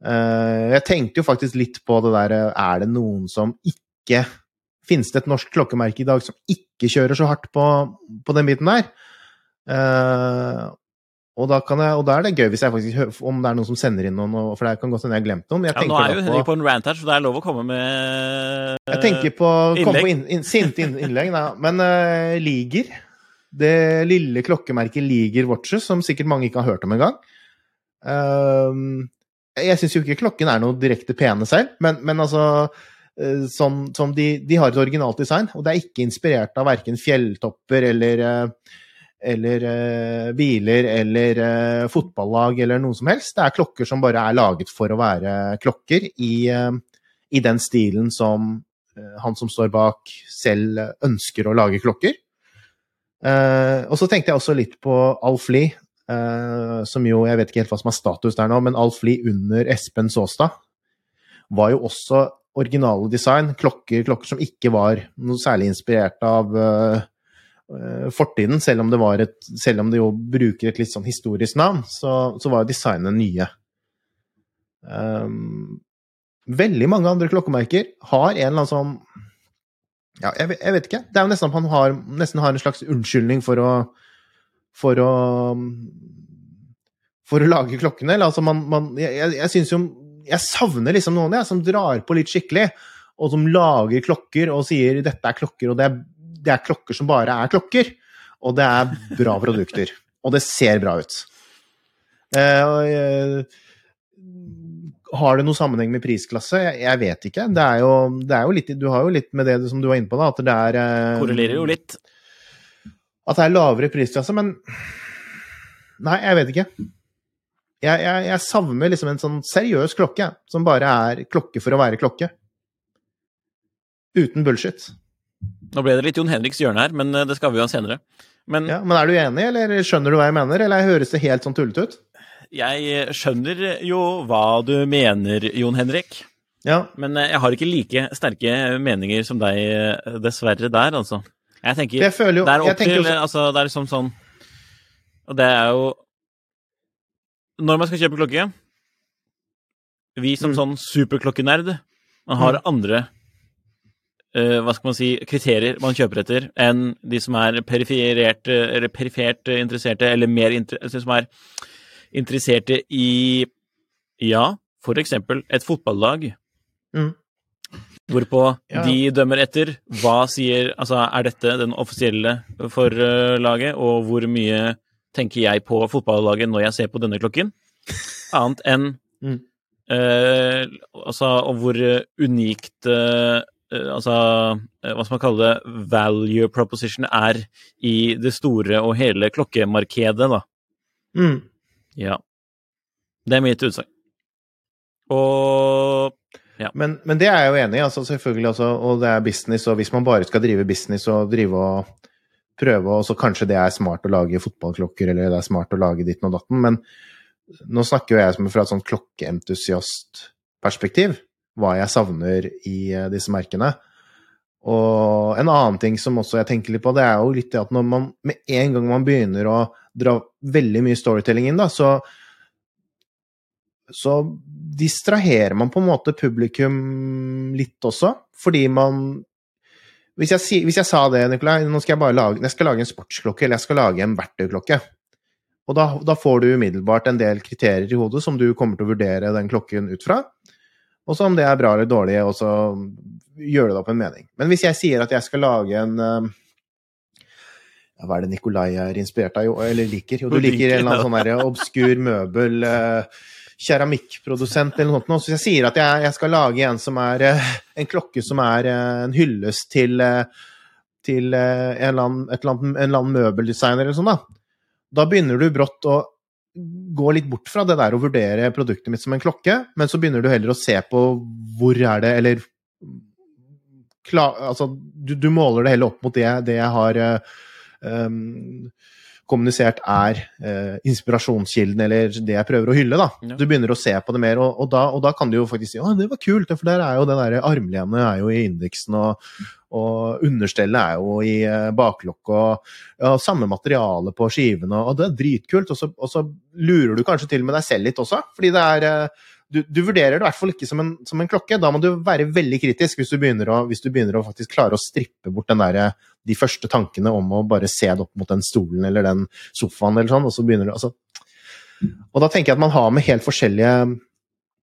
Speaker 2: jeg tenkte jo faktisk litt på det der Er det noen som ikke Finnes det et norsk klokkemerke i dag som ikke kjører så hardt på, på den biten der? Eh, og, da kan jeg, og da er det gøy hvis jeg faktisk hører om det er noen som sender inn noen, for det kan godt hende jeg har glemt noen. Jeg
Speaker 1: Ja, nå er jo Henrik på en rant her, så det er lov å komme med
Speaker 2: jeg tenker på, kom på
Speaker 1: innlegg.
Speaker 2: inn, inn, sinte inn, innlegg, da. Men uh, Liger det lille klokkemerket Liger Watches, som sikkert mange ikke har hørt om engang. Um, jeg syns jo ikke klokken er noe direkte pene selv, men, men altså som, sånn, sånn de, de, har et originalt design, og det er ikke inspirert av verken fjelltopper eller, uh, eller uh, biler eller fotballag eller noe som helst. Det er klokker som bare er laget for å være klokker i, i den stilen som han som står bak, selv ønsker å lage klokker. og så tenkte jeg også litt på Alf Lie, Uh, som jo, jeg vet ikke helt hva som er status der nå, men Alf Lie under Espen Saastad var jo også originale design. Klokker, klokker som ikke var noe særlig inspirert av uh, fortiden, selv om, det var et, selv om det jo bruker et litt sånn historisk navn, så, så var designet nye. Um, veldig mange andre klokkemerker har en eller annen sånn Ja, jeg, jeg vet ikke. Det er jo nesten at man har, nesten har en slags unnskyldning for å for å for å lage klokkene. Altså man, man, jeg jeg syns jo Jeg savner liksom noen jeg, som drar på litt skikkelig, og som lager klokker og sier 'dette er klokker', og det er, det er klokker som bare er klokker. Og det er bra produkter. Og det ser bra ut. Eh, har det noen sammenheng med prisklasse? Jeg, jeg vet ikke. Det er, jo, det er, jo, litt Du har jo litt med det som du var inne på, da, at det er eh,
Speaker 1: Korrelerer jo litt
Speaker 2: at det er lavere prisklasse, men Nei, jeg vet ikke. Jeg, jeg, jeg, savner liksom en sånn seriøs klokke, som bare er klokke for å være klokke. Uten bullshit.
Speaker 1: Nå ble det litt Jon Henriks hjørne her, men eh, det skal vi jo ha senere.
Speaker 2: Men, ja, men er du enig, eller skjønner du hva jeg mener, eller høres det helt sånn tullete ut?
Speaker 1: Jeg skjønner jo hva du mener, Jon Henrik.
Speaker 2: Ja.
Speaker 1: Men eh, jeg har ikke like sterke meninger som deg, eh, dessverre, der, altså. Jeg tenker
Speaker 2: jeg jo,
Speaker 1: Det er opp til også... Altså, det er liksom sånn Og det er jo Når man skal kjøpe klokke Vi som mm. sånn superklokkenerd Man har mm. andre uh, Hva skal man si kriterier man kjøper etter, enn de som er periferert Eller perifert interesserte, eller mer inter altså, som er interesserte i Ja, for eksempel et fotballag. Mm. Hvorpå ja. de dømmer etter hva sier Altså, er dette den offisielle for laget, og hvor mye tenker jeg på fotballaget når jeg ser på denne klokken? Annet enn mm. eh, Altså, og hvor unikt eh, Altså, eh, hva skal man kalle det, value proposition er i det store og hele klokkemarkedet, da.
Speaker 2: Mm.
Speaker 1: Ja. Det er mitt utsagn. Og ja.
Speaker 2: Men, men, det er jeg jo enig i, altså, selvfølgelig. Altså, og det er business, og hvis man bare skal drive business og drive og prøve, og så kanskje det er smart å lage fotballklokker, eller det er smart å lage ditten og datten, men nå snakker jo jeg fra et sånt klokkeentusiastperspektiv, hva jeg savner i uh, disse merkene. Og en annen ting som også jeg tenker litt på, det er jo litt det at når man med en gang man begynner å dra veldig mye storytelling inn, da, så så distraherer man på en måte publikum litt også, fordi man hvis jeg, hvis jeg, sa det, Nikolai, nå skal jeg bare lage, jeg skal lage en sportsklokke, eller jeg skal lage en verktøyklokke. Og da, da, får du umiddelbart en del kriterier i hodet som du kommer til å vurdere den klokken ut fra. Og så om det er bra eller dårlig, og så gjør du det opp en mening. Men hvis jeg sier at jeg skal lage en ja, Hva er det Nikolai er inspirert av, eller liker? Jo, du liker en eller annen sånn obskur møbel. Uh, keramikkprodusent eller noe sånt. Så jeg sier at jeg, jeg, skal lage en som er eh, en klokke som er eh, en hyllest til, eh, til en, eller annen, en annen møbeldesigner eller sånn, da. Da begynner du brått å gå litt bort fra det der å vurdere produktet mitt som en klokke, men så begynner du heller å se på hvor er det, eller klar, altså, du, du, måler det heller opp mot det, det jeg har um, kommunisert er eh, inspirasjonskilden, eller det jeg prøver å hylle. da. Ja. Du begynner å se på det mer, og, og, da, og, da, kan du jo faktisk si å, det var kult, for der er jo den der armlenet er jo i indeksen, og, og understellet er jo i eh, baklokket, og ja, samme materiale på skivene, og det er dritkult. Og så, og så, lurer du kanskje til med deg selv litt også, fordi det er eh, du, du, vurderer det i hvert fall ikke som en, som en, klokke. Da må du være veldig kritisk hvis du begynner å, du begynner å faktisk klare å strippe bort der, de første tankene om å bare se det opp mot den stolen eller den sofaen eller sånn, og så begynner du altså. Og da tenker jeg at man har med helt forskjellige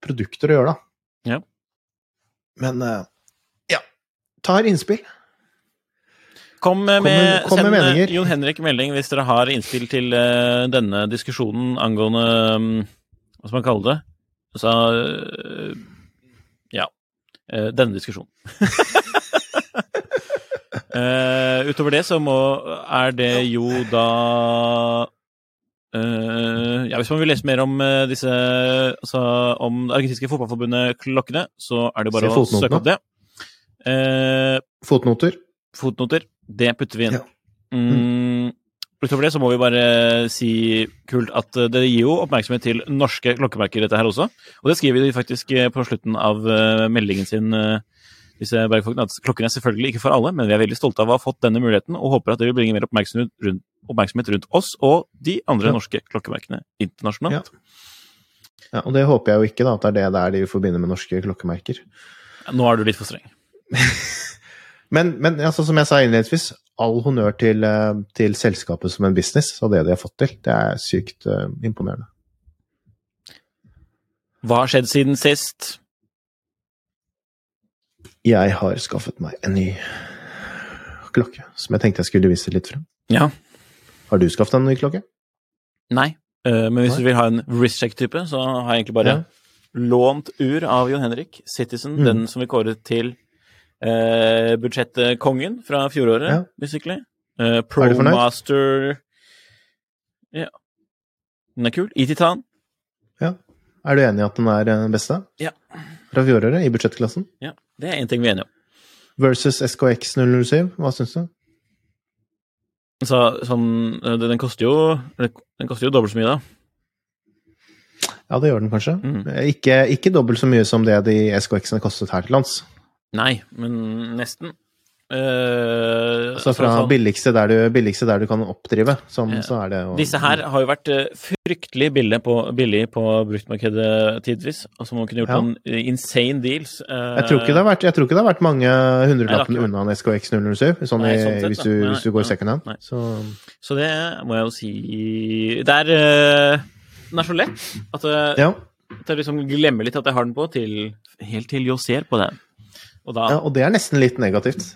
Speaker 2: produkter å gjøre,
Speaker 1: da. Ja.
Speaker 2: Men eh, ja, tar innspill.
Speaker 1: Kom med,
Speaker 2: med- kom med
Speaker 1: send eh,
Speaker 2: meninger.
Speaker 1: Jon Henrik melding hvis dere har innspill til eh, denne diskusjonen angående um, Hva skal man kalle det? Altså eh, Ja. eh, denne diskusjonen. uh, utover det så må er det jo da uh, Ja, hvis man vil lese mer om disse Altså om det argentinske fotballforbundet Klokkene, så er det bare å søke opp det. Uh,
Speaker 2: Fotnoter.
Speaker 1: fotnoter. Det putter vi inn.
Speaker 2: Ja.
Speaker 1: Mm, utover det så må vi bare si kult at eh, det gir jo oppmerksomhet til norske klokkemerker, dette her også. Og det skriver de faktisk eh, på slutten av eh, meldingen sin, disse bergfolkene, at klokken er selvfølgelig ikke for alle, men vi er veldig stolte av å ha fått denne muligheten, og håper at det vil bringe mer oppmerksomhet rundt, oppmerksomhet rundt oss og de andre
Speaker 2: Ja.
Speaker 1: norske klokkemerkene internasjonalt.
Speaker 2: Ja, og det håper jeg jo ikke, da, at det er det der de forbinder med norske klokkemerker.
Speaker 1: Nå er du litt for streng.
Speaker 2: Men, men altså, som jeg sa innledningsvis, all honnør til, eh, til selskapet som en business og det de har fått til. Det er sykt uh, imponerende.
Speaker 1: Hva har skjedd siden sist?
Speaker 2: Jeg har skaffet meg en ny klokke som jeg tenkte jeg skulle vise litt frem.
Speaker 1: Ja.
Speaker 2: Har du skaffet en ny klokke?
Speaker 1: Nei. uh, men hvis
Speaker 2: Nei.
Speaker 1: du vil ha en wristcheck-type, så har jeg egentlig bare
Speaker 2: Ja.
Speaker 1: lånt ur av Jon Henrik, Citizen,
Speaker 2: Mm.
Speaker 1: den som vi kåret til eh, budsjettkongen fra fjoråret,
Speaker 2: Ja.
Speaker 1: basically. Eh,
Speaker 2: Er?
Speaker 1: ProMaster Ja. Den er kul. I titan.
Speaker 2: Er du enig i at den er den beste?
Speaker 1: Ja.
Speaker 2: Fra fjoråret, i budsjettklassen?
Speaker 1: Ja, Det er én ting vi er enige om.
Speaker 2: Versus SKX 007, hva syns du?
Speaker 1: Så, sånn, eh, den koster jo Den koster jo dobbelt så mye, da.
Speaker 2: Ja, det gjør den kanskje.
Speaker 1: Mm.
Speaker 2: Ikke, ikke dobbelt så mye som det de SKX-ene kostet her til lands.
Speaker 1: Nei, men nesten. Uh,
Speaker 2: Så fra
Speaker 1: sånn-
Speaker 2: billigste, der du, billigste der du kan oppdrive, som,
Speaker 1: uh,
Speaker 2: så er det jo
Speaker 1: Disse her har jo vært eh, fryktelig billige på, billig på bruktmarkedet tidvis. Altså man kunne gjort
Speaker 2: Ja.
Speaker 1: noen eh, insane deals. Uh,
Speaker 2: Jeg tror ikke det har vært, jeg det har vært mange
Speaker 1: vært.
Speaker 2: unna en SKX 007, sånn
Speaker 1: Nei, sånn sett,
Speaker 2: hvis, du,
Speaker 1: Nei,
Speaker 2: hvis du går second hand. Så
Speaker 1: Så det må jeg jo si Det er eh, Den er så lett at, eh,
Speaker 2: ja.
Speaker 1: at jeg liksom glemmer litt at jeg har den på, til, helt til jeg ser på den. Og da
Speaker 2: ja. Og det er nesten litt negativt.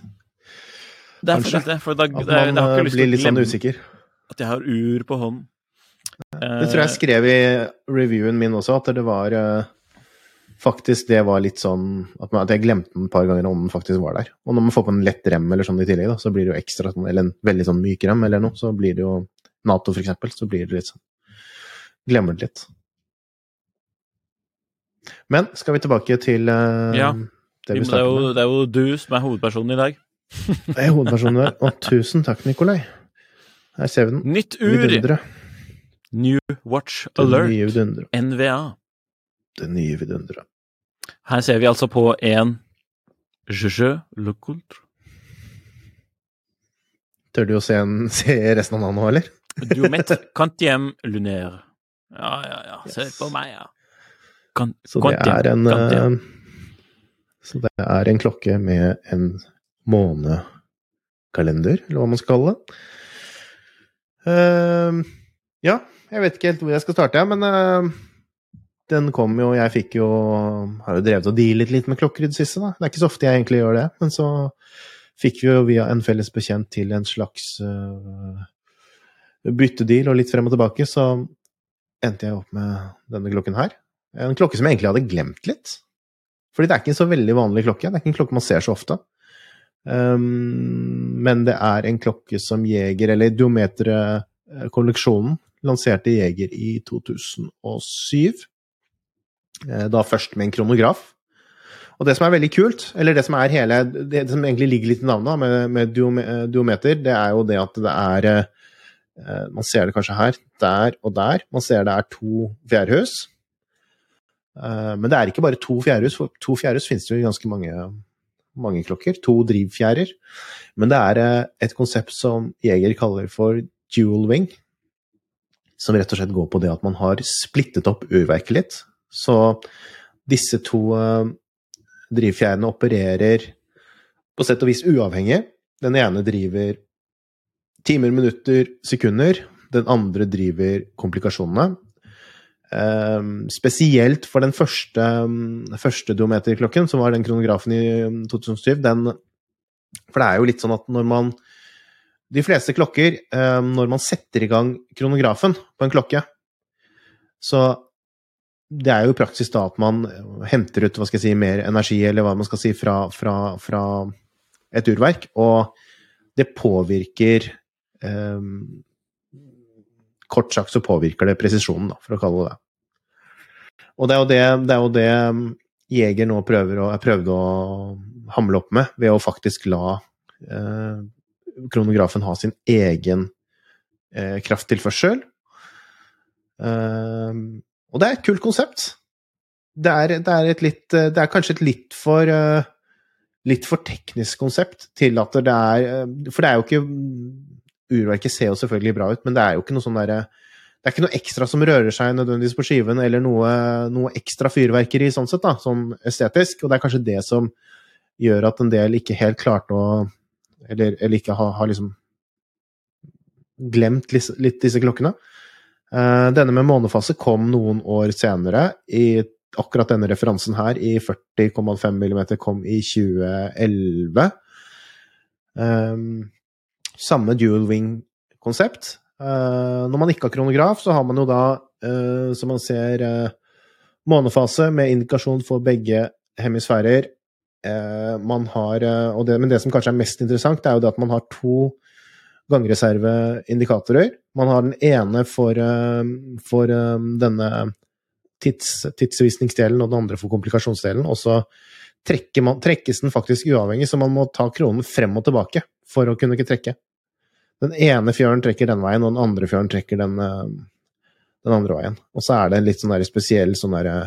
Speaker 1: Det er
Speaker 2: kanskje.
Speaker 1: det, for da,
Speaker 2: At man
Speaker 1: det,
Speaker 2: eh, blir litt sånn usikker.
Speaker 1: at jeg har ur på hånden.
Speaker 2: Det tror jeg jeg skrev i reviewen min også, at det var eh, Faktisk det var litt sånn at, man, at jeg glemte den et par ganger om den faktisk var der. Og når man får på en lett rem eller sånn i tillegg, da, så blir det jo ekstra Eller en veldig sånn myk rem eller noe, så blir det jo Nato, for eksempel, så blir det litt sånn Glemmer det litt. Men skal vi tilbake til uh,
Speaker 1: Ja.
Speaker 2: Det vi
Speaker 1: Det er,
Speaker 2: startet
Speaker 1: jo, det er jo du som er hovedpersonen i dag.
Speaker 2: Det er hovedpersonen der. Og tusen takk, Nikolai. Her ser vi den.
Speaker 1: Nytt ur! New Watch
Speaker 2: Det
Speaker 1: Alert.
Speaker 2: nye.
Speaker 1: NVA.
Speaker 2: Det nye vidunderet.
Speaker 1: Her ser vi altså på en Je le Coultre.
Speaker 2: Tør du å se, en, se resten av navnet nå, eller?
Speaker 1: Duomet Quantiem Lunaire. Ja, ja, ja. Se
Speaker 2: Yes.
Speaker 1: på meg, ja. Kan,
Speaker 2: Så det er en eh, Så det er en klokke med en månekalender, eller hva man skal kalle det. Uh, ja, jeg vet ikke helt hvor jeg skal starte, men uh, den kom jo Jeg fikk jo Har jo drevet og dealet litt med klokker i det siste, da. Det er ikke så ofte jeg egentlig gjør det, men så fikk vi jo via en felles bekjent til en slags uh, byttedeal og litt frem og tilbake, så endte jeg opp med denne klokken her. En klokke som jeg egentlig hadde glemt litt. Fordi det er ikke en så veldig vanlig klokke. Det er ikke en klokke man ser så ofte. Um, men det er en klokke som Jeger, eller Diometre-kolleksjonen, lanserte Jeger i 2007. Eh, Da først med en kronograf. Og det som er veldig kult, eller det som hele Det som egentlig ligger litt i navnet med, med eh, diometer, det er jo det at det er eh, Man ser det kanskje her, der og der. Man ser det er to fjærhus. Eh, Men det er ikke bare to fjærhus, for to fjærhus finnes det jo ganske mange, mange klokker. To drivfjærer. Men det er eh, et konsept som Jeger kaller for dual wing. Som rett og slett går på det at man har splittet opp urverket litt. Så disse to eh, drivfjærene opererer på sett og vis uavhengig. Den ene driver timer, minutter, sekunder. Den andre driver komplikasjonene. Um, spesielt for den første, um, første dometerklokken, som var den kronografen i um, 2007. Den, for det er jo litt sånn at når man de fleste klokker, eh, når man setter i gang kronografen på en klokke, så det er jo praksis da at man henter ut hva skal jeg si, mer energi, eller hva man skal si, fra, fra, fra et urverk, og det påvirker eh, Kort sagt så påvirker det presisjonen, da, for å kalle det det. Og det er jo det, det, er jo det Jeger nå prøver å, prøvde å hamle opp med, ved å faktisk la eh, kronografen ha sin egen eh, krafttilførsel. Eh, og det er et kult konsept. Det er, det er, litt Det er kanskje et litt for uh, litt for teknisk konsept til at det er uh, For det er jo ikke Urverket ser jo selvfølgelig bra ut, men det er jo ikke noe sånn derre det er ikke noe ekstra som rører seg nødvendigvis på skiven, eller noe, noe ekstra fyrverkeri sånn sett, da, sånn estetisk. Og det er kanskje det som gjør at en del ikke helt klarte å Eller, eller ikke har, har liksom glemt litt, litt disse klokkene. Uh, denne med månefase kom noen år senere. I akkurat denne referansen her, i 40,5 mm, kom i 2011. Um, samme dual wing-konsept. Uh, når man ikke har kronograf, så har man jo da, uh, som man ser, månefase med indikasjon for begge hemisfærer. man har, det, men det som kanskje er mest interessant, er jo det at man har to gangreserveindikatorer. Man har den ene for, eh, for eh, denne tids, tidsvisningsdelen, og den andre for komplikasjonsdelen. Og så trekkes den faktisk uavhengig, så man må ta kronen frem og tilbake for å kunne ikke trekke. Den ene fjøren trekker den veien, og den andre fjøren trekker den, eh, den andre veien. Og så er det en litt sånn der spesiell sånn derre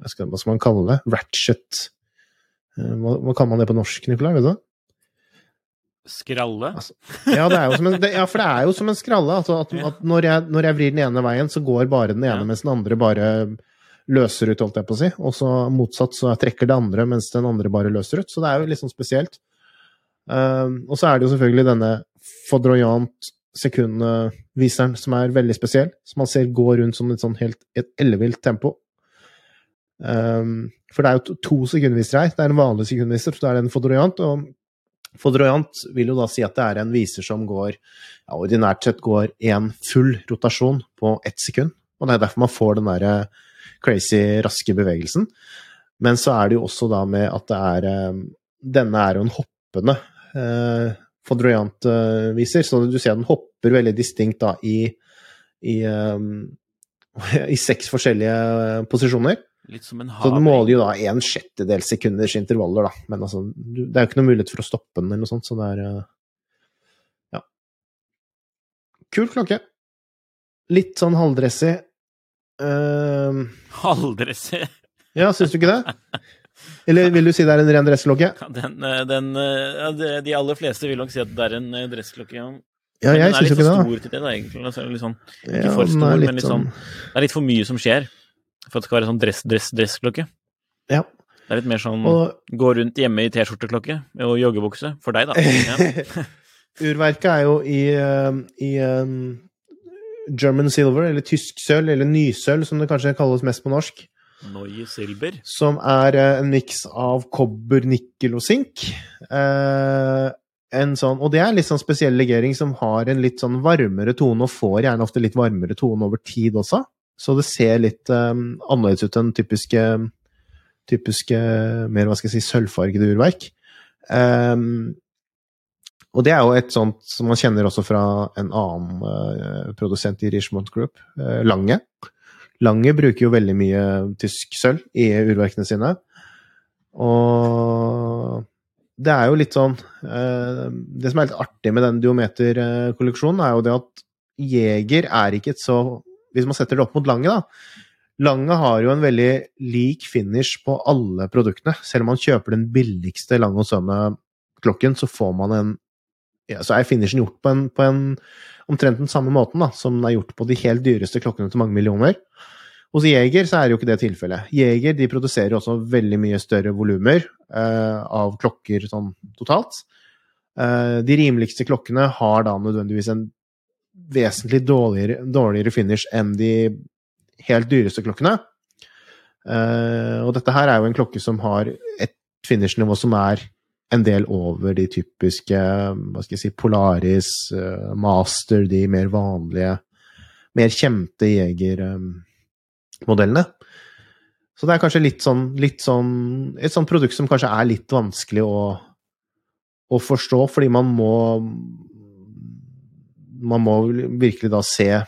Speaker 2: hva skal man kalle det? Ratchet hva, hva kaller man det på norsk, Nicolai? Vet du?
Speaker 1: Skralle?
Speaker 2: Altså, ja, en, det, ja, for det er jo som en skralle. Altså at, at når, jeg, når, jeg, vrir den ene veien, så går bare den ene, ja. mens den andre bare løser ut, holdt jeg på å si. Og så motsatt så trekker det andre, mens den andre bare løser ut. Så det er jo litt sånn spesielt. Um, og så er det jo selvfølgelig denne Fodroyant sekundviseren som er veldig spesiell. Som man ser gå rundt som et sånn helt ellevilt tempo. Um, for det er jo to sekundvisere her. Det er en vanlig sekundviser, så det er en Fodroyant. Og Fodroyant vil jo da si at det er en viser som går ja, ordinært sett går én full rotasjon på ett sekund. Og det er derfor man får den der eh, crazy raske bevegelsen. Men så er det jo også da med at det er um, Denne er jo en hoppende eh, Fodroyant-viser, så du ser den hopper veldig distinkt da i, i, um, i seks forskjellige posisjoner.
Speaker 1: Litt som en.
Speaker 2: Så den måler jo da en sjettedel sekunders intervaller, da. Men altså, det er jo ikke noe mulighet for å stoppe den eller noe sånt, så det er eh, Ja. Kul klokke. Litt sånn halvdressig. Uh,
Speaker 1: halvdressig?
Speaker 2: Ja, syns du ikke det? Eller vil du si det er en ren dressklokke?
Speaker 1: Den, eh, de aller fleste vil nok si at det er en dressklokke, ja.
Speaker 2: Ja, jeg syns jo ikke det.
Speaker 1: Den er litt for stor til det, da, egentlig. Altså, litt sånn, ikke ja, for stor, men litt sånn, sånn Det er litt for mye som skjer. For at det skal være sånn dress, dress, dressklokke?
Speaker 2: Ja.
Speaker 1: Det er litt mer sånn og, gå rundt hjemme i T-skjorteklokke og joggebukse. For deg, da. Ja.
Speaker 2: Urverket er jo i, i um, German silver, eller tysk sølv, eller nysølv, som det kanskje kalles mest på norsk.
Speaker 1: Neue Silber.
Speaker 2: Som er uh, en miks av kobber, nikkel og sink. Uh, en sånn, og det er en litt sånn spesiell legering som har en litt sånn varmere tone, og får gjerne ofte litt varmere tone over tid også. Så det ser litt um, annerledes ut enn typiske, typiske mer hva skal jeg si, sølvfargede urverk. Um, og det er jo et sånt som man kjenner også fra en annen uh, produsent i Richmond Group, uh, Lange. Lange bruker jo veldig mye tysk sølv i urverkene sine. Og det er jo litt sånn uh, Det som er litt artig med den diometerkolleksjonen, er jo det at Jeger er ikke et så hvis man setter det opp mot Lange, da. Lange har jo en veldig lik finish på alle produktene. Selv om man kjøper den billigste Lange og Sønne-klokken, så får man en ja, Så er finishen gjort på en, på en omtrent den samme måten da, som den er gjort på de helt dyreste klokkene til mange millioner. Hos Jeger så er jo ikke det tilfellet. Jeger de produserer også veldig mye større volumer eh, av klokker sånn totalt. Eh, de rimeligste klokkene har da nødvendigvis en vesentlig dårligere, dårligere finish enn de helt dyreste klokkene. Eh, og dette her er jo en klokke som har et finish-nivå som er en del over de typiske hva skal jeg si, Polaris, eh, Master, de mer vanlige, mer kjente jegermodellene. Så det er kanskje litt sånn, litt sånn Et sånt produkt som kanskje er litt vanskelig å, å forstå, fordi man må Man må virkelig da se,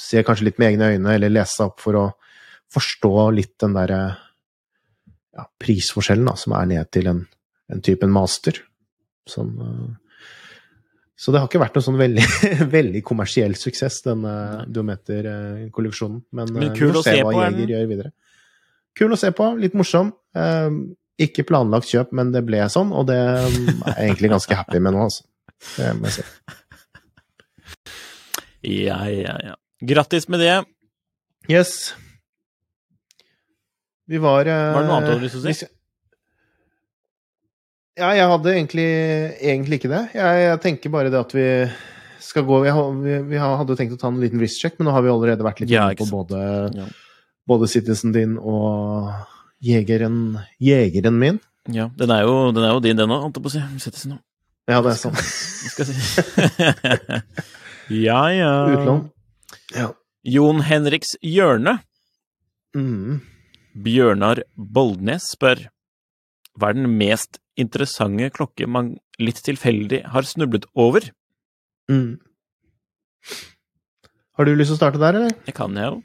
Speaker 2: se kanskje litt med egne øyne, eller lese opp for å forstå litt den derre ja, prisforskjellen da, som er ned til en, en type master. Som, uh, så det har ikke vært noen sånn veldig, veldig kommersiell suksess, denne Duometer-kolleksjonen. Men,
Speaker 1: Men
Speaker 2: uh,
Speaker 1: kul å se
Speaker 2: hva
Speaker 1: på, er?
Speaker 2: Jeger gjør videre. Kul å se på, litt morsom. Ikke planlagt kjøp, men det ble sånn, og det um, er jeg egentlig ganske happy med nå, altså. Det må jeg si.
Speaker 1: Ja, ja, ja. Grattis med det.
Speaker 2: Yes. Vi var
Speaker 1: Var det noe annet du hadde lyst til å si?
Speaker 2: Ja, jeg hadde egentlig, egentlig ikke det. Jeg, jeg tenker bare det at vi skal gå Vi, vi, vi hadde jo tenkt å ta en liten wrist-check, men nå har vi allerede vært litt
Speaker 1: Ja,
Speaker 2: på både,
Speaker 1: Ja.
Speaker 2: både Citizen din og jegeren, jegeren min.
Speaker 1: Ja, den er jo, den er jo din, den òg, holdt jeg på å si. Citizen.
Speaker 2: Ja, det er sånn.
Speaker 1: Skal skal ja, ja.
Speaker 2: Utlån. Ja.
Speaker 1: Jon Henriks Hjørne.
Speaker 2: Mm.
Speaker 1: Bjørnar Boldnes spør Hva er den mest interessante klokke man litt tilfeldig har snublet over?
Speaker 2: Mm. Har du lyst til å starte der, eller?
Speaker 1: Det kan jeg jo.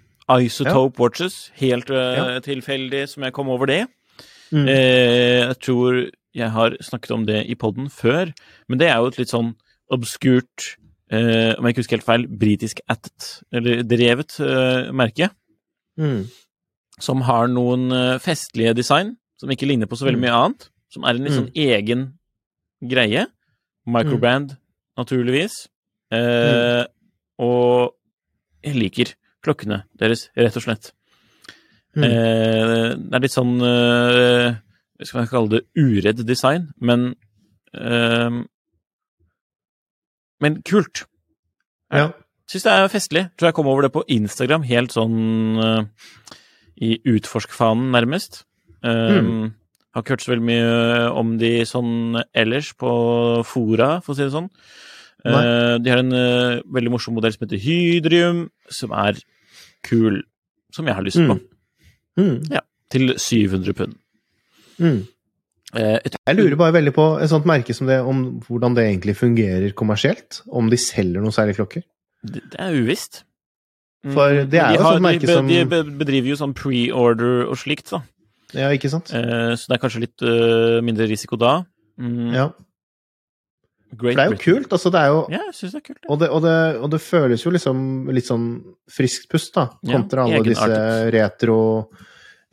Speaker 1: Isotope Watches. Helt uh,
Speaker 2: Ja.
Speaker 1: tilfeldig som jeg kom over det.
Speaker 2: Mm.
Speaker 1: Eh, jeg tror jeg har snakket om det i poden før, men det er jo et litt sånn obskurt, eh, om jeg ikke husker helt feil, britisk attet, eller drevet eh, merke,
Speaker 2: Mm.
Speaker 1: som har noen eh, festlige design, som ikke ligner på så veldig
Speaker 2: Mm.
Speaker 1: mye annet, som er en litt sånn egen greie. Microbrand, naturligvis. Eh, Og jeg liker klokkene deres, rett og slett.
Speaker 2: Mm.
Speaker 1: Eh, det er litt sånn eh, skal man kalle det? Uredd design, men eh, Men kult.
Speaker 2: Ja.
Speaker 1: Syns det er festlig. Tror jeg kom over det på Instagram, helt sånn eh, i utforsk-fanen, nærmest. Eh,
Speaker 2: Mm.
Speaker 1: Har ikke hørt så veldig mye om de sånn ellers på fora, for å si det sånn. Eh, de har en uh, veldig morsom modell som heter Hydrium, som er kul, som jeg har lyst på.
Speaker 2: Mm. Mm.
Speaker 1: Til 700 pund.
Speaker 2: Mm.
Speaker 1: Eh,
Speaker 2: Jeg lurer bare veldig på et sånt merke som det, om hvordan det egentlig fungerer kommersielt. Om de selger noen særlige klokker.
Speaker 1: det, det er uvisst. Mm,
Speaker 2: For det er jo et sånt merke som-
Speaker 1: De bedriver jo sånn pre-order og slikt, da.
Speaker 2: Ja, ikke sant?
Speaker 1: Eh, så det er kanskje litt eh, mindre risiko da. Mm,
Speaker 2: Ja.
Speaker 1: Great
Speaker 2: For det er jo kult. Altså, det er jo
Speaker 1: Ja, jeg syns det er kult. Ja.
Speaker 2: og det, og, det, og det føles jo liksom litt sånn friskt pust, da.
Speaker 1: Ja,
Speaker 2: Kontra alle disse retro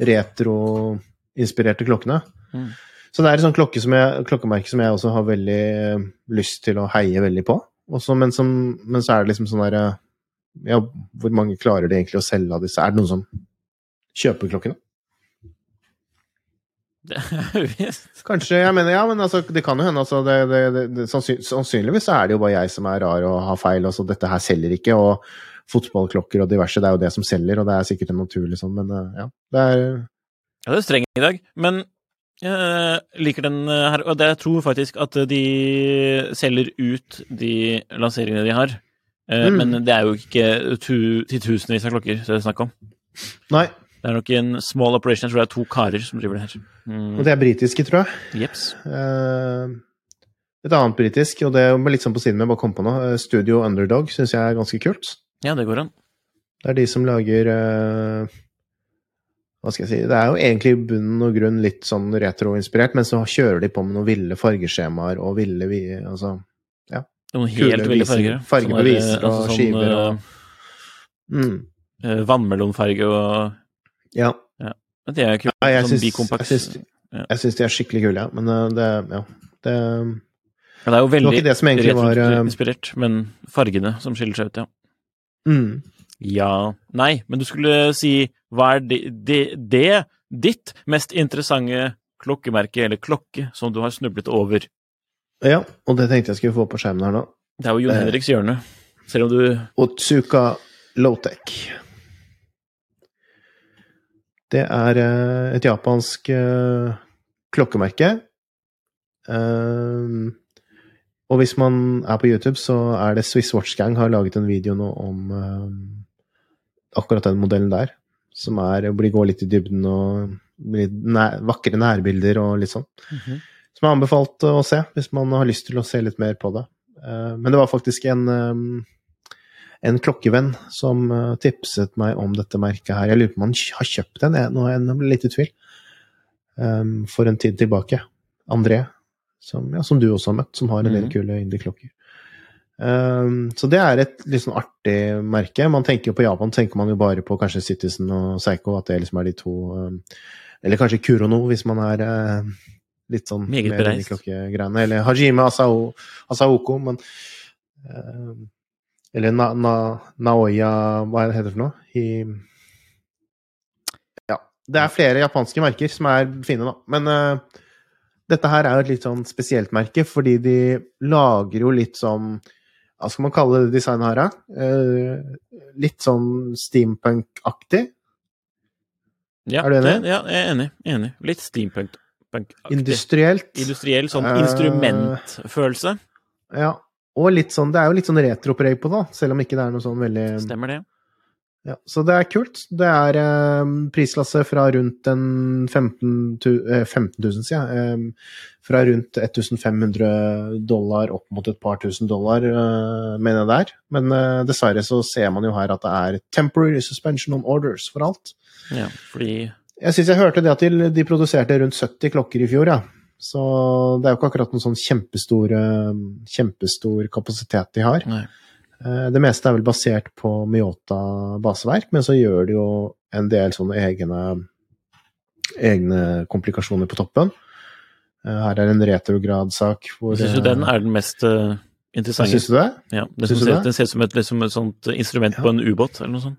Speaker 2: retro-inspirerte klokkene.
Speaker 1: Mm.
Speaker 2: Så det er et sånt klokke som jeg, klokkemerke som jeg også har veldig eh, lyst til å heie veldig på. Også, men, som, men så er det liksom sånn derre Ja, hvor mange klarer de egentlig å selge av disse? Er det noen som kjøper klokkene?
Speaker 1: Det er uvisst.
Speaker 2: Kanskje, jeg mener, ja, men altså, det kan jo hende. Altså, det, det, det, sannsynligvis så er det jo bare jeg som er rar og har feil. Altså, dette her selger ikke. Og fotballklokker og diverse, det er jo det som selger, og det er sikkert en naturlig sånn, men eh, ja. Det er
Speaker 1: Ja, det er streng i dag, men jeg liker den eh, her. Og jeg tror faktisk at de selger ut de lanseringene de har. Eh,
Speaker 2: Mm.
Speaker 1: Men det er jo ikke tu, titusenvis av klokker det er snakk om.
Speaker 2: Nei.
Speaker 1: Det er nok en small operation. Jeg tror det er to karer som driver det her. Mm.
Speaker 2: Og det er britiske, tror jeg.
Speaker 1: Jeps.
Speaker 2: Eh, et annet britisk, og det er litt sånn på siden med, bare kom på noe. eh, Studio Underdog syns jeg er ganske kult.
Speaker 1: Ja, det går an.
Speaker 2: Det er de som lager eh, Hva skal jeg si Det er jo egentlig i bunn og grunn litt sånn retroinspirert, men så kjører de på med noen ville fargeskjemaer og ville vi... Altså
Speaker 1: Noen
Speaker 2: Kule
Speaker 1: helt ville farger.
Speaker 2: fargebeviser
Speaker 1: Sånn
Speaker 2: og skiver og- mm,
Speaker 1: Vannmelonfarge og
Speaker 2: Ja.
Speaker 1: Men Det er kule.
Speaker 2: Ja, jeg
Speaker 1: sånn
Speaker 2: syns-
Speaker 1: bikompakt.
Speaker 2: jeg syns-
Speaker 1: Ja.
Speaker 2: De er skikkelig kule, ja. Men eh, det Ja. Det,
Speaker 1: Ja, det er jo
Speaker 2: det
Speaker 1: veldig
Speaker 2: ikke det som var eh,
Speaker 1: inspirert, men fargene som skiller seg ut, ja.
Speaker 2: mm.
Speaker 1: Ja Nei, men du skulle si hva er det, det, det ditt mest interessante klokkemerke, eller klokke, som du har snublet over?
Speaker 2: Ja, og det tenkte jeg skulle få på skjermen her nå.
Speaker 1: Det er jo Jon
Speaker 2: Eh.
Speaker 1: Henriks hjørne. Selv om du
Speaker 2: Otsuka Lowtech. Det er eh, et japansk eh, klokkemerke. Um, og hvis man er på YouTube, så er det Swiss Watch Gang har laget en video nå om um, akkurat den modellen der. Som er blir gå litt i dybden og litt nær, vakre nærbilder og litt sånn.
Speaker 1: Mhm.
Speaker 2: Som er anbefalt å se hvis man har lyst til å se litt mer på det. Men det var faktisk en um, en klokkevenn som uh, tipset meg om dette merket her. Jeg lurer på om han har kjøpt den, jeg, nå er jeg litt i tvil. Um, for en tid tilbake. André, som, ja, som du også har møtt, som har en del
Speaker 1: Mhm.
Speaker 2: kule indie-klokker. Um, så det er et litt sånn artig merke. Man tenker jo På Japan tenker man jo bare på kanskje Citizen og Seiko, at det liksom er de to um, Eller kanskje Kurono, hvis man er uh, litt sånn
Speaker 1: Meget bereist.
Speaker 2: Eller Hajime Asao, Asaoko, men um, Eller na, na, Naoya Hva heter det for noe? I, ja. Det er flere japanske merker som er fine, da. Men uh, dette her er jo et litt sånn spesielt merke, fordi de lager jo litt sånn Hva skal man kalle det designet her, da? Uh, litt sånn steampunk-aktig.
Speaker 1: Ja,
Speaker 2: Er du enig?
Speaker 1: Ja, jeg er enig. enig. Litt steampunk-aktig.
Speaker 2: Industrielt.
Speaker 1: Industriell sånn
Speaker 2: instrumentfølelse.
Speaker 1: instrumentfølelse.
Speaker 2: Ja. Og litt sånn, det er jo litt sånn retropreg på det, selv om ikke det er noe sånn veldig
Speaker 1: Stemmer det?
Speaker 2: Ja, så det er kult. Det er eh, prislasse fra rundt en 15 000, eh, 15 000 sier jeg. Eh, fra rundt 1500 dollar opp mot et par tusen dollar, eh, mener jeg det er. Men eh, dessverre så ser man jo her at det er temporary suspension on orders for alt.
Speaker 1: Ja, fordi
Speaker 2: Jeg syns jeg hørte det at de, de produserte rundt 70 klokker i fjor, ja. Så det er jo ikke akkurat noen sånn kjempestor, eh, kjempestor kapasitet de har.
Speaker 1: Nei.
Speaker 2: Eh, Det meste er vel basert på Miota baseverk, men så gjør de jo en del sånne egne, egne komplikasjoner på toppen. Eh, Her er en retrograd-sak hvor
Speaker 1: syns jo den er den mest interessante.
Speaker 2: Syns du det?
Speaker 1: Ja, det
Speaker 2: du
Speaker 1: ser,
Speaker 2: det?
Speaker 1: den ser ut som et, liksom et sånt instrument
Speaker 2: Ja.
Speaker 1: på en ubåt, eller noe sånt.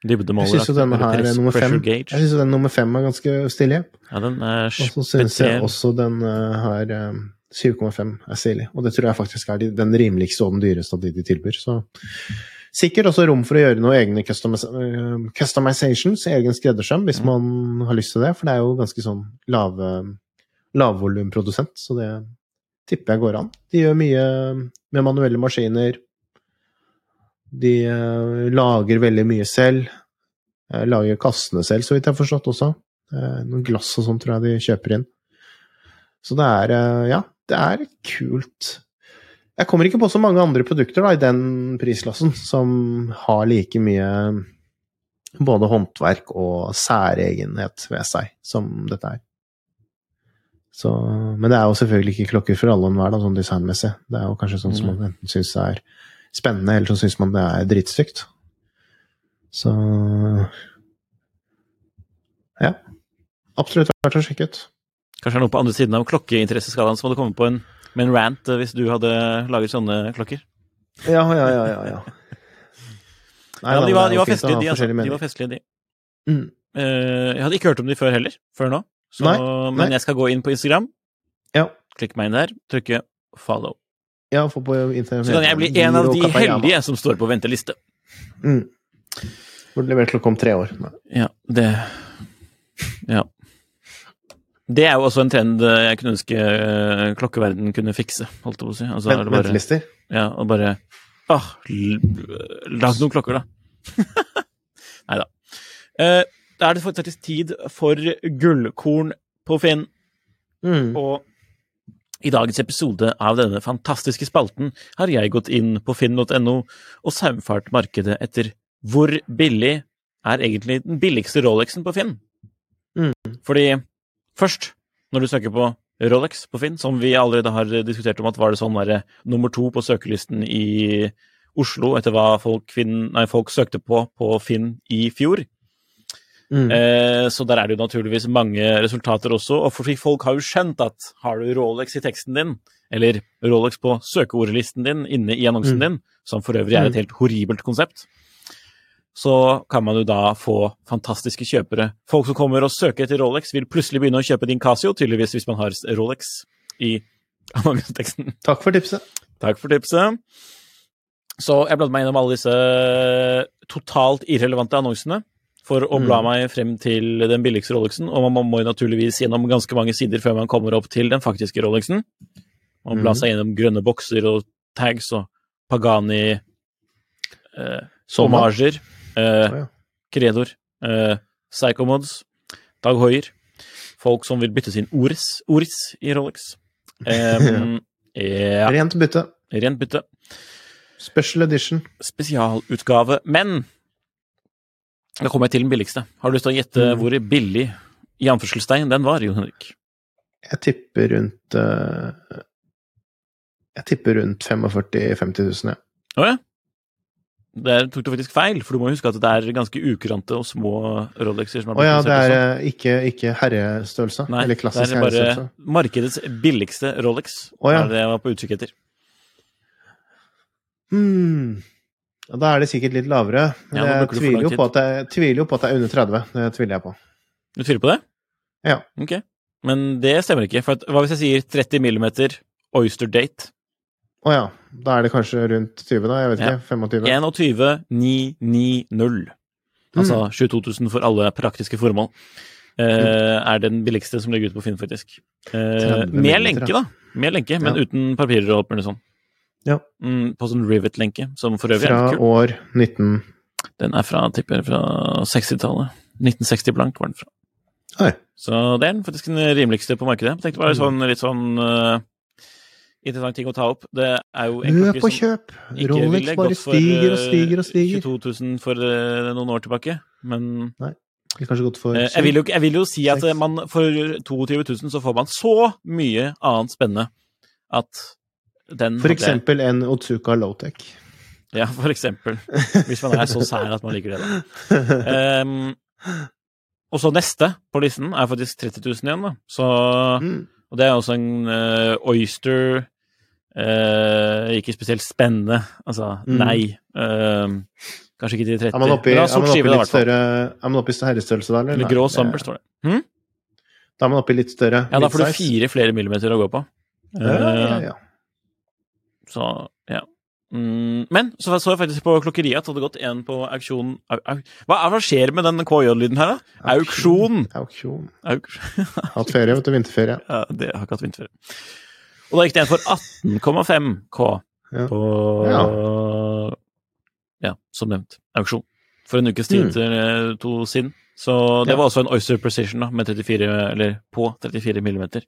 Speaker 1: Dybdemåler.
Speaker 2: Jeg syns jo denne her er nummer fem. Jeg synes den nummer fem er ganske stilig.
Speaker 1: Ja, den er
Speaker 2: Og så syns jeg også den eh, her eh, 7,5 er stilig. Og det tror jeg faktisk er den rimeligste og den dyreste av de de tilbyr. Så sikkert også rom for å gjøre noen egne eh, customizations, egen skreddersøm, hvis man har lyst til det. For det er jo ganske sånn lave lavvolumprodusent, så det tipper jeg går an. De gjør mye med manuelle maskiner. De eh, lager veldig mye selv. Eh, lager kassene selv, så vidt jeg har forstått også. Eh, noen glass og sånn tror jeg de kjøper inn. Så det er Ja, det er kult. Jeg kommer ikke på så mange andre produkter da, i den prislassen som har like mye både håndverk og særegenhet ved seg som dette er. Så, men det er jo selvfølgelig ikke klokker for alle og enhver, sånn designmessig. Det er jo kanskje sånn som man enten syns er spennende, eller så syns man det er dritstygt. Så ja. Absolutt verdt å sjekke ut.
Speaker 1: Kanskje det er noe på andre siden av klokkeinteresseskalaen som hadde kommet på en, med en rant eh, hvis du hadde laget sånne klokker.
Speaker 2: Ja, ja, ja, ja. ja. Nei,
Speaker 1: Ja, de var, de var festlige, de. Altså. De var festlige, de.
Speaker 2: Mm.
Speaker 1: Uh, jeg hadde ikke hørt om de før heller, før nå. Så,
Speaker 2: Nei,
Speaker 1: men
Speaker 2: nei.
Speaker 1: jeg skal gå inn på Instagram,
Speaker 2: Ja.
Speaker 1: klikke meg inn der, trykke follow.
Speaker 2: Ja, få på internett.
Speaker 1: Så kan jeg bli en av de heldige som står på venteliste.
Speaker 2: Mm. Burde levert klokka om tre år. Nei.
Speaker 1: Ja, det Ja. Det er jo også en trend eh, jeg kunne ønske eh, klokkeverden kunne fikse, holdt jeg på å si. Altså,
Speaker 2: Vent,
Speaker 1: bare,
Speaker 2: ventelister.
Speaker 1: ja, og bare Åh, l- lag noen klokker, da. Nei da. Eh, da er det faktisk tid for gullkorn på Finn.
Speaker 2: Mm.
Speaker 1: Og i dagens episode av denne fantastiske spalten har jeg gått inn på finn.no og saumfart markedet etter hvor billig er egentlig den billigste Rolexen på Finn.
Speaker 2: Mm.
Speaker 1: Fordi først, når du søker på Rolex på Finn, som vi allerede har diskutert om at var det sånn være nummer to på søkelisten i Oslo etter hva folk, Finn, nei, folk søkte på på Finn i fjor,
Speaker 2: Mm.
Speaker 1: Eh, så der er det jo naturligvis mange resultater også. Og fordi folk har jo skjønt at har du Rolex i teksten din, eller Rolex på søkeordlisten din inne i annonsen
Speaker 2: Mm.
Speaker 1: din, som for øvrig er et helt horribelt konsept, så kan man jo da få fantastiske kjøpere. Folk som kommer og søker etter Rolex, vil plutselig begynne å kjøpe din Casio, tydeligvis hvis man har Rolex i annonseteksten.
Speaker 2: Takk for tipset.
Speaker 1: Takk for tipset. Så jeg bladde meg gjennom alle disse totalt irrelevante annonsene for å bla meg frem til den billigste Rolexen, og man må jo naturligvis gjennom ganske mange sider før man kommer opp til den faktiske Rolexen. Man blar seg gjennom grønne bokser og tags og Pagani eh. Eh,
Speaker 2: Å,
Speaker 1: eh, Psychomods, Dag Hoier. Folk som vil bytte sin Oris, Oris i Rolex. Um, ja,
Speaker 2: Rent bytte.
Speaker 1: rent bytte.
Speaker 2: Special edition.
Speaker 1: Spesialutgave. Men da kommer jeg til den billigste. Har du lyst til å gjette
Speaker 2: Mm.
Speaker 1: hvor billig i anførselstegn den var, Jon Henrik?
Speaker 2: Jeg tipper rundt eh, Jeg tipper rundt 45 000-50 000, ja.
Speaker 1: Å ja. Der tok du faktisk feil, for du må huske at det er ganske ukurante og små Rolexer som
Speaker 2: Å ja, det er eh, ikke, ikke herrestørrelse?
Speaker 1: Nei,
Speaker 2: eller klassisk
Speaker 1: det er bare
Speaker 2: herrestørrelse?
Speaker 1: markedets billigste Rolex.
Speaker 2: Å ja.
Speaker 1: er det var på utkikk etter.
Speaker 2: Hmm. Ja, Da er det sikkert litt lavere. Men
Speaker 1: Ja,
Speaker 2: jeg tviler jo, på at jeg tviler jo på at det er under 30. Det tviler jeg på.
Speaker 1: Du tviler på det?
Speaker 2: Ja.
Speaker 1: Ok. Men det stemmer ikke. For at, hva hvis jeg sier 30 millimeter Oyster Date?
Speaker 2: Å ja. Da er det kanskje rundt 20, da? Jeg vet
Speaker 1: Ja.
Speaker 2: ikke. 25?
Speaker 1: 21 990. Altså
Speaker 2: Mm.
Speaker 1: 22 000 for alle praktiske formål. Uh, er den billigste som ligger ute på Finn, faktisk.
Speaker 2: Uh,
Speaker 1: med lenke, da. Med lenke, men
Speaker 2: Ja.
Speaker 1: uten papirer og alt mulig sånn.
Speaker 2: Ja.
Speaker 1: Mm, på sånn rivet-lenke, som for øvrig
Speaker 2: Fra
Speaker 1: er kul.
Speaker 2: år 19...
Speaker 1: Den er fra, tipper, fra 60-tallet. 1960 blank var den fra.
Speaker 2: Oi.
Speaker 1: Så det er den faktisk den rimeligste på markedet. Tenkte bare
Speaker 2: Mm.
Speaker 1: sånn, litt sånn uh, interessant ting å ta opp. Det er jo en klokke som ikke
Speaker 2: Rolex
Speaker 1: ville gått for,
Speaker 2: stiger og
Speaker 1: eh,
Speaker 2: stiger og stiger.
Speaker 1: 22 000 for uh, noen år tilbake, men
Speaker 2: Ville kanskje gått for
Speaker 1: eh, jeg, vil jo, jeg vil jo si at eh, man for 22 000 så får man så mye annet spennende at den
Speaker 2: For eksempel en Otsuka Lowtech.
Speaker 1: Ja, for eksempel. Hvis man er så sær at man liker det, da. Um, og så neste på listen er faktisk 30 000 igjen, da. Så,
Speaker 2: Mm.
Speaker 1: og det er også en uh, Oyster uh, Ikke spesielt spennende. Altså,
Speaker 2: Mm.
Speaker 1: nei. Ehm, kanskje ikke til 30.
Speaker 2: Er man oppe i, er man oppe i litt større Er man oppe i herrestørrelse da, eller?
Speaker 1: Eller grå Summer, står det. Hm?
Speaker 2: Da er man oppe i litt større
Speaker 1: Ja, da får du fire flere millimeter å gå på.
Speaker 2: Ja, ja,
Speaker 1: Eh,
Speaker 2: ja.
Speaker 1: Så, ja. Mm, men så så jeg faktisk på klokkeriet at det hadde gått en på auksjon au, au. Hva, er- skjer med den KJ-lyden her, da? Auksjon!
Speaker 2: Auksjon.
Speaker 1: Auksjon.
Speaker 2: Hatt ferie, vet du. Vinterferie.
Speaker 1: Ja, det har ikke hatt vinterferie. Og da gikk det en for 18,5 K
Speaker 2: Ja.
Speaker 1: på ja. som nevnt, auksjon. For en ukes tid
Speaker 2: Mm.
Speaker 1: til to siden. Så det
Speaker 2: Ja.
Speaker 1: var også en Oyster Precision da, med 34, eller på 34 millimeter.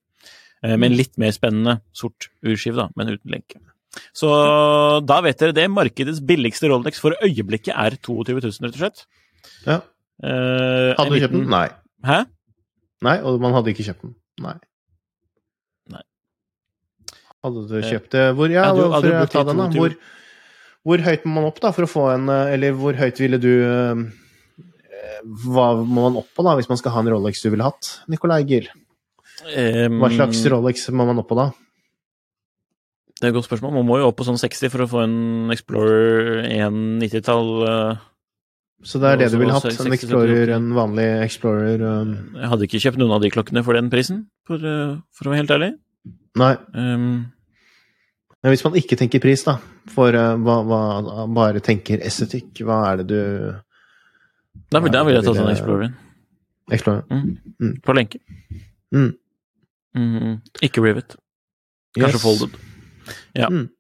Speaker 1: Eh,
Speaker 2: Mm.
Speaker 1: Med en litt mer spennende sort urskive, da, men uten lenke. Så da vet dere det. Markedets billigste Rolex for øyeblikket er 22 000, rett og slett.
Speaker 2: Ja.
Speaker 1: Eh,
Speaker 2: Hadde du kjøpt den? Nei.
Speaker 1: Hæ?
Speaker 2: Nei, og man hadde ikke kjøpt den. Nei.
Speaker 1: Nei.
Speaker 2: Hadde du kjøpt det Hvor, ja,
Speaker 1: hadde,
Speaker 2: hadde
Speaker 1: brukt
Speaker 2: ta den, da. Hvor, hvor høyt må man opp da for å få en eh, Eller hvor høyt ville du eh, Hva må man opp på da, hvis man skal ha en Rolex du ville hatt? Nicolai Gill. Hva slags. Rolex må man opp på da?
Speaker 1: Det er et godt spørsmål. Man må jo opp på sånn 60 for å få en Explorer 190-tall. eh.
Speaker 2: Så det er det du ville hatt? En Explorer, en vanlig Explorer um,
Speaker 1: Jeg hadde ikke kjøpt noen av de klokkene for den prisen, for, eh, for å være helt ærlig.
Speaker 2: Nei.
Speaker 1: Um,
Speaker 2: Men hvis man ikke tenker pris, da, for uh, hva, hva, bare tenker estetikk, hva er det du
Speaker 1: da vil, jeg tatt en Explorer.
Speaker 2: Explorer?
Speaker 1: Mm.
Speaker 2: Mm.
Speaker 1: På lenke.
Speaker 2: Mm.
Speaker 1: Mm, ikke Rivet. Kanskje
Speaker 2: Yes.
Speaker 1: Folded. Ja.
Speaker 2: Mm.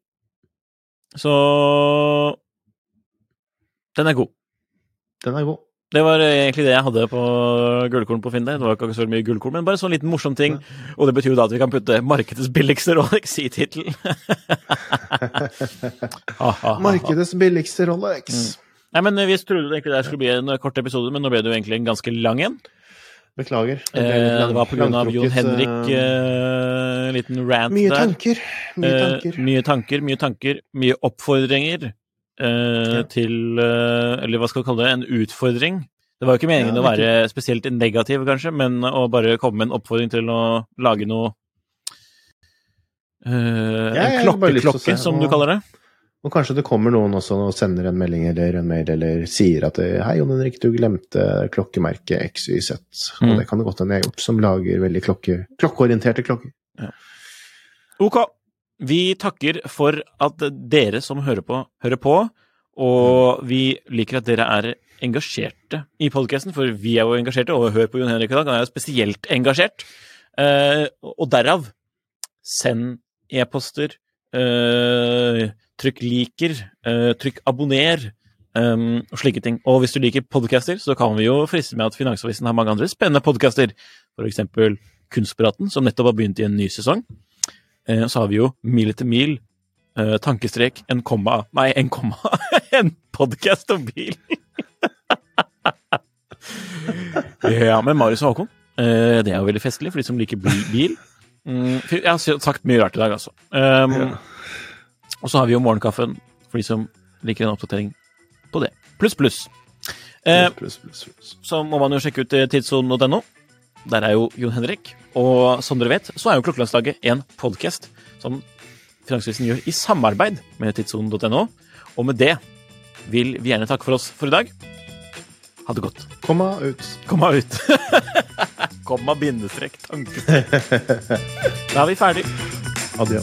Speaker 1: Så Den er god.
Speaker 2: Den er god.
Speaker 1: Det var egentlig det jeg hadde på gullkorn på Finn. der. Det var ikke så mye gullkorn, men bare sånn liten morsom ting. Og det betyr jo da at vi kan putte markedets billigste Rolex i tittel.
Speaker 2: Markedets billigste Rolex.
Speaker 1: Mm. Nei, men Vi trodde egentlig det skulle bli en kort episode, men nå ble det jo egentlig en ganske lang en.
Speaker 2: Beklager.
Speaker 1: Eh, det var av Jon Henrik,
Speaker 2: eh,
Speaker 1: eh, en liten rant
Speaker 2: Mye
Speaker 1: der.
Speaker 2: tanker. Mye
Speaker 1: Eh,
Speaker 2: tanker.
Speaker 1: mye tanker, mye tanker, mye oppfordringer eh,
Speaker 2: Ja.
Speaker 1: til Eller hva skal vi kalle det? En utfordring. Det var jo ikke meningen
Speaker 2: Ja,
Speaker 1: å være spesielt negativ, kanskje, men å bare komme med en oppfordring til å lage noe eh,
Speaker 2: jeg
Speaker 1: En klokkeklokke, som du kaller det.
Speaker 2: Og kanskje det kommer noen også og sender en melding eller en mail eller sier at Hei, Jon Henrik, du glemte klokkemerket XYZ.
Speaker 1: Mm.
Speaker 2: Og det kan det godt hende jeg har gjort, som lager veldig klokke, klokkeorienterte klokker.
Speaker 1: Ok. Vi takker for at dere som hører på, hører på, Og vi liker at dere er engasjerte i podkasten, for vi er jo engasjerte, og hør på Jon Henrik i dag, han er jo spesielt engasjert. Eh, og derav, send e-poster, eh, trykk liker, uh, trykk abonner. Um, og slike ting. Og hvis du liker podcaster, så kan vi jo friste med at Finansavisen har mange andre spennende podcaster. For eksempel Kunstpraten, som nettopp har begynt i en ny sesong. Uh, så har vi jo Mil etter mil, uh, tankestrek, en komma Nei, en komma. en podkast om bil! ja, med Marius og Håkon. Eh, det er jo veldig festlig for de som liker bil. Mm, jeg har sagt mye rart i dag, altså. Um, ja. Og så har vi jo Morgenkaffen for de som liker en oppdatering på det. Pluss, pluss. Eh, plus, plus, plus, så må man jo sjekke ut tidssonen.no. Der er jo Jon Henrik. Og som dere vet, så er jo Klokkelandslaget en podkast som Finanskrisen gjør i samarbeid med tidssonen.no. Og med det vil vi gjerne takke for oss for i dag. Ha det godt.
Speaker 2: Komma ut.
Speaker 1: Komma ut. Komma bindestrek tanke. Da er vi ferdig.
Speaker 2: Adjø.